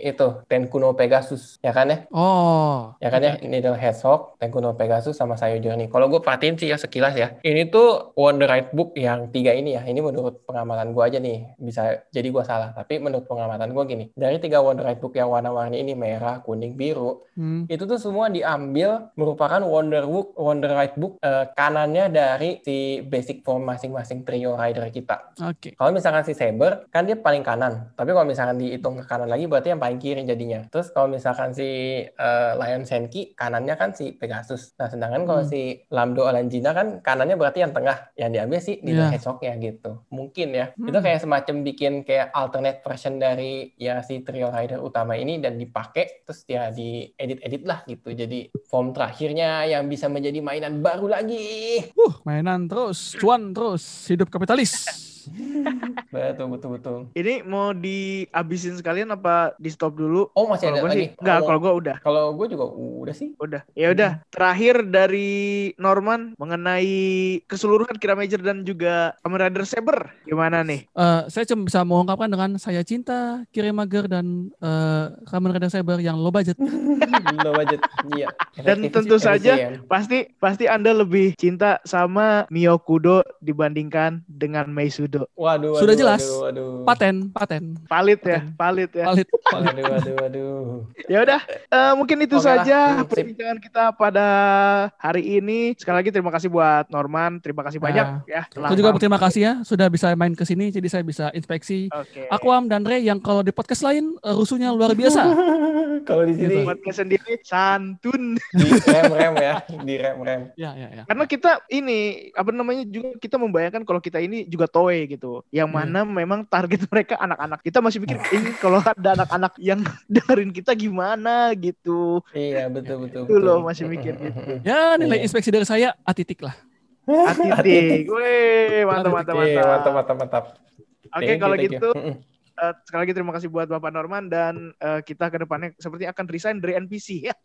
itu Tenkuno Pegasus, ya kan ya? Oh, Ya kan ya, Needle Hedgehog, Tenkuno Pegasus sama Sayo Journey. Kalau gue perhatiin sih ya sekilas ya, ini tuh Wonder Right Book yang tiga ini ya. Ini menurut pengamatan gue aja nih, bisa jadi gue salah. Tapi menurut pengamatan gue gini, dari tiga Wonder Right Book yang warna-warni ini merah, kuning, biru, Hmm. itu tuh semua diambil merupakan Wonder Book, Wonder Right Book eh, kanannya dari si basic form masing-masing trio rider kita. Oke. Kalau misalkan si Saber, kan dia paling kanan. Tapi kalau misalkan dihitung ke kanan lagi, berarti yang paling kiri jadinya. Terus kalau misalkan si eh, Lion Senki, kanannya kan si Pegasus. Nah, sedangkan kalau Hmm. si Lambdo Alanjina kan kanannya berarti yang tengah. Yang diambil sih di Iya. Hedgehog-nya gitu. Mungkin ya. Hmm. Itu kayak semacam bikin kayak alternate version dari ya si trio rider utama ini dan dipakai. Terus ya diedit-edit lah gitu. Jadi form terakhirnya yang bisa menjadi mainan baru lagi. Uh, mainan terus, cuan terus, hidup kapitalis. [laughs] betul betul betul. Ini mau dihabisin sekalian apa di stop dulu? Oh masih Kalau ada lagi? sih, enggak, kalau gue udah. Kalau gue juga udah sih. Udah. Ya udah, terakhir dari Norman mengenai keseluruhan Kira Major dan juga Kamen Rider Saber. Gimana nih? Eh, saya cuma bisa mengungkapkan dengan saya cinta Kiremager dan eh, Kamen Rider Saber yang low budget. [laughs] [laughs] Low budget. Iya. Dan Efektif tentu saja efisien. pasti pasti Anda lebih cinta sama Miyokudo dibandingkan dengan Meisudo. Waduh, Sudah waduh, jelas. Waduh, waduh. Paten, paten. Valid ya, valid ya. [laughs] Valid. Waduh, waduh, waduh. Ya udah, eh, mungkin itu Oke lah. saja Hmm, perbincangan kita pada hari ini. Sekali lagi terima kasih buat Norman, terima kasih banyak Nah, ya. telah Saya juga berterima kasih ya sudah bisa main ke sini jadi saya bisa inspeksi Oke. Aquam dan Ray yang kalau di podcast lain eh, rusuhnya luar biasa. [laughs] Kalau di sini Gitu. Buatnya sendiri santun. di rem-rem ya, di rem-rem. ya, ya, ya. Karena kita ini apa namanya juga kita membayangkan kalau kita ini juga toy gitu. Yang Iya. mana memang target mereka anak-anak. Kita masih mikir [laughs] ini kalau ada anak-anak yang [laughs] dengerin kita gimana gitu. Iya, betul betul. Itu loh masih mikir gitu. [laughs] Ya nilai Iya. inspeksi dari saya atitik lah. Atitik. Weh, mantap mantap mantap. mantap mantap mantap. Oke, you, kalau gitu eh, sekali lagi terima kasih buat Bapak Norman dan eh, kita ke depannya seperti akan resign dari NPC ya.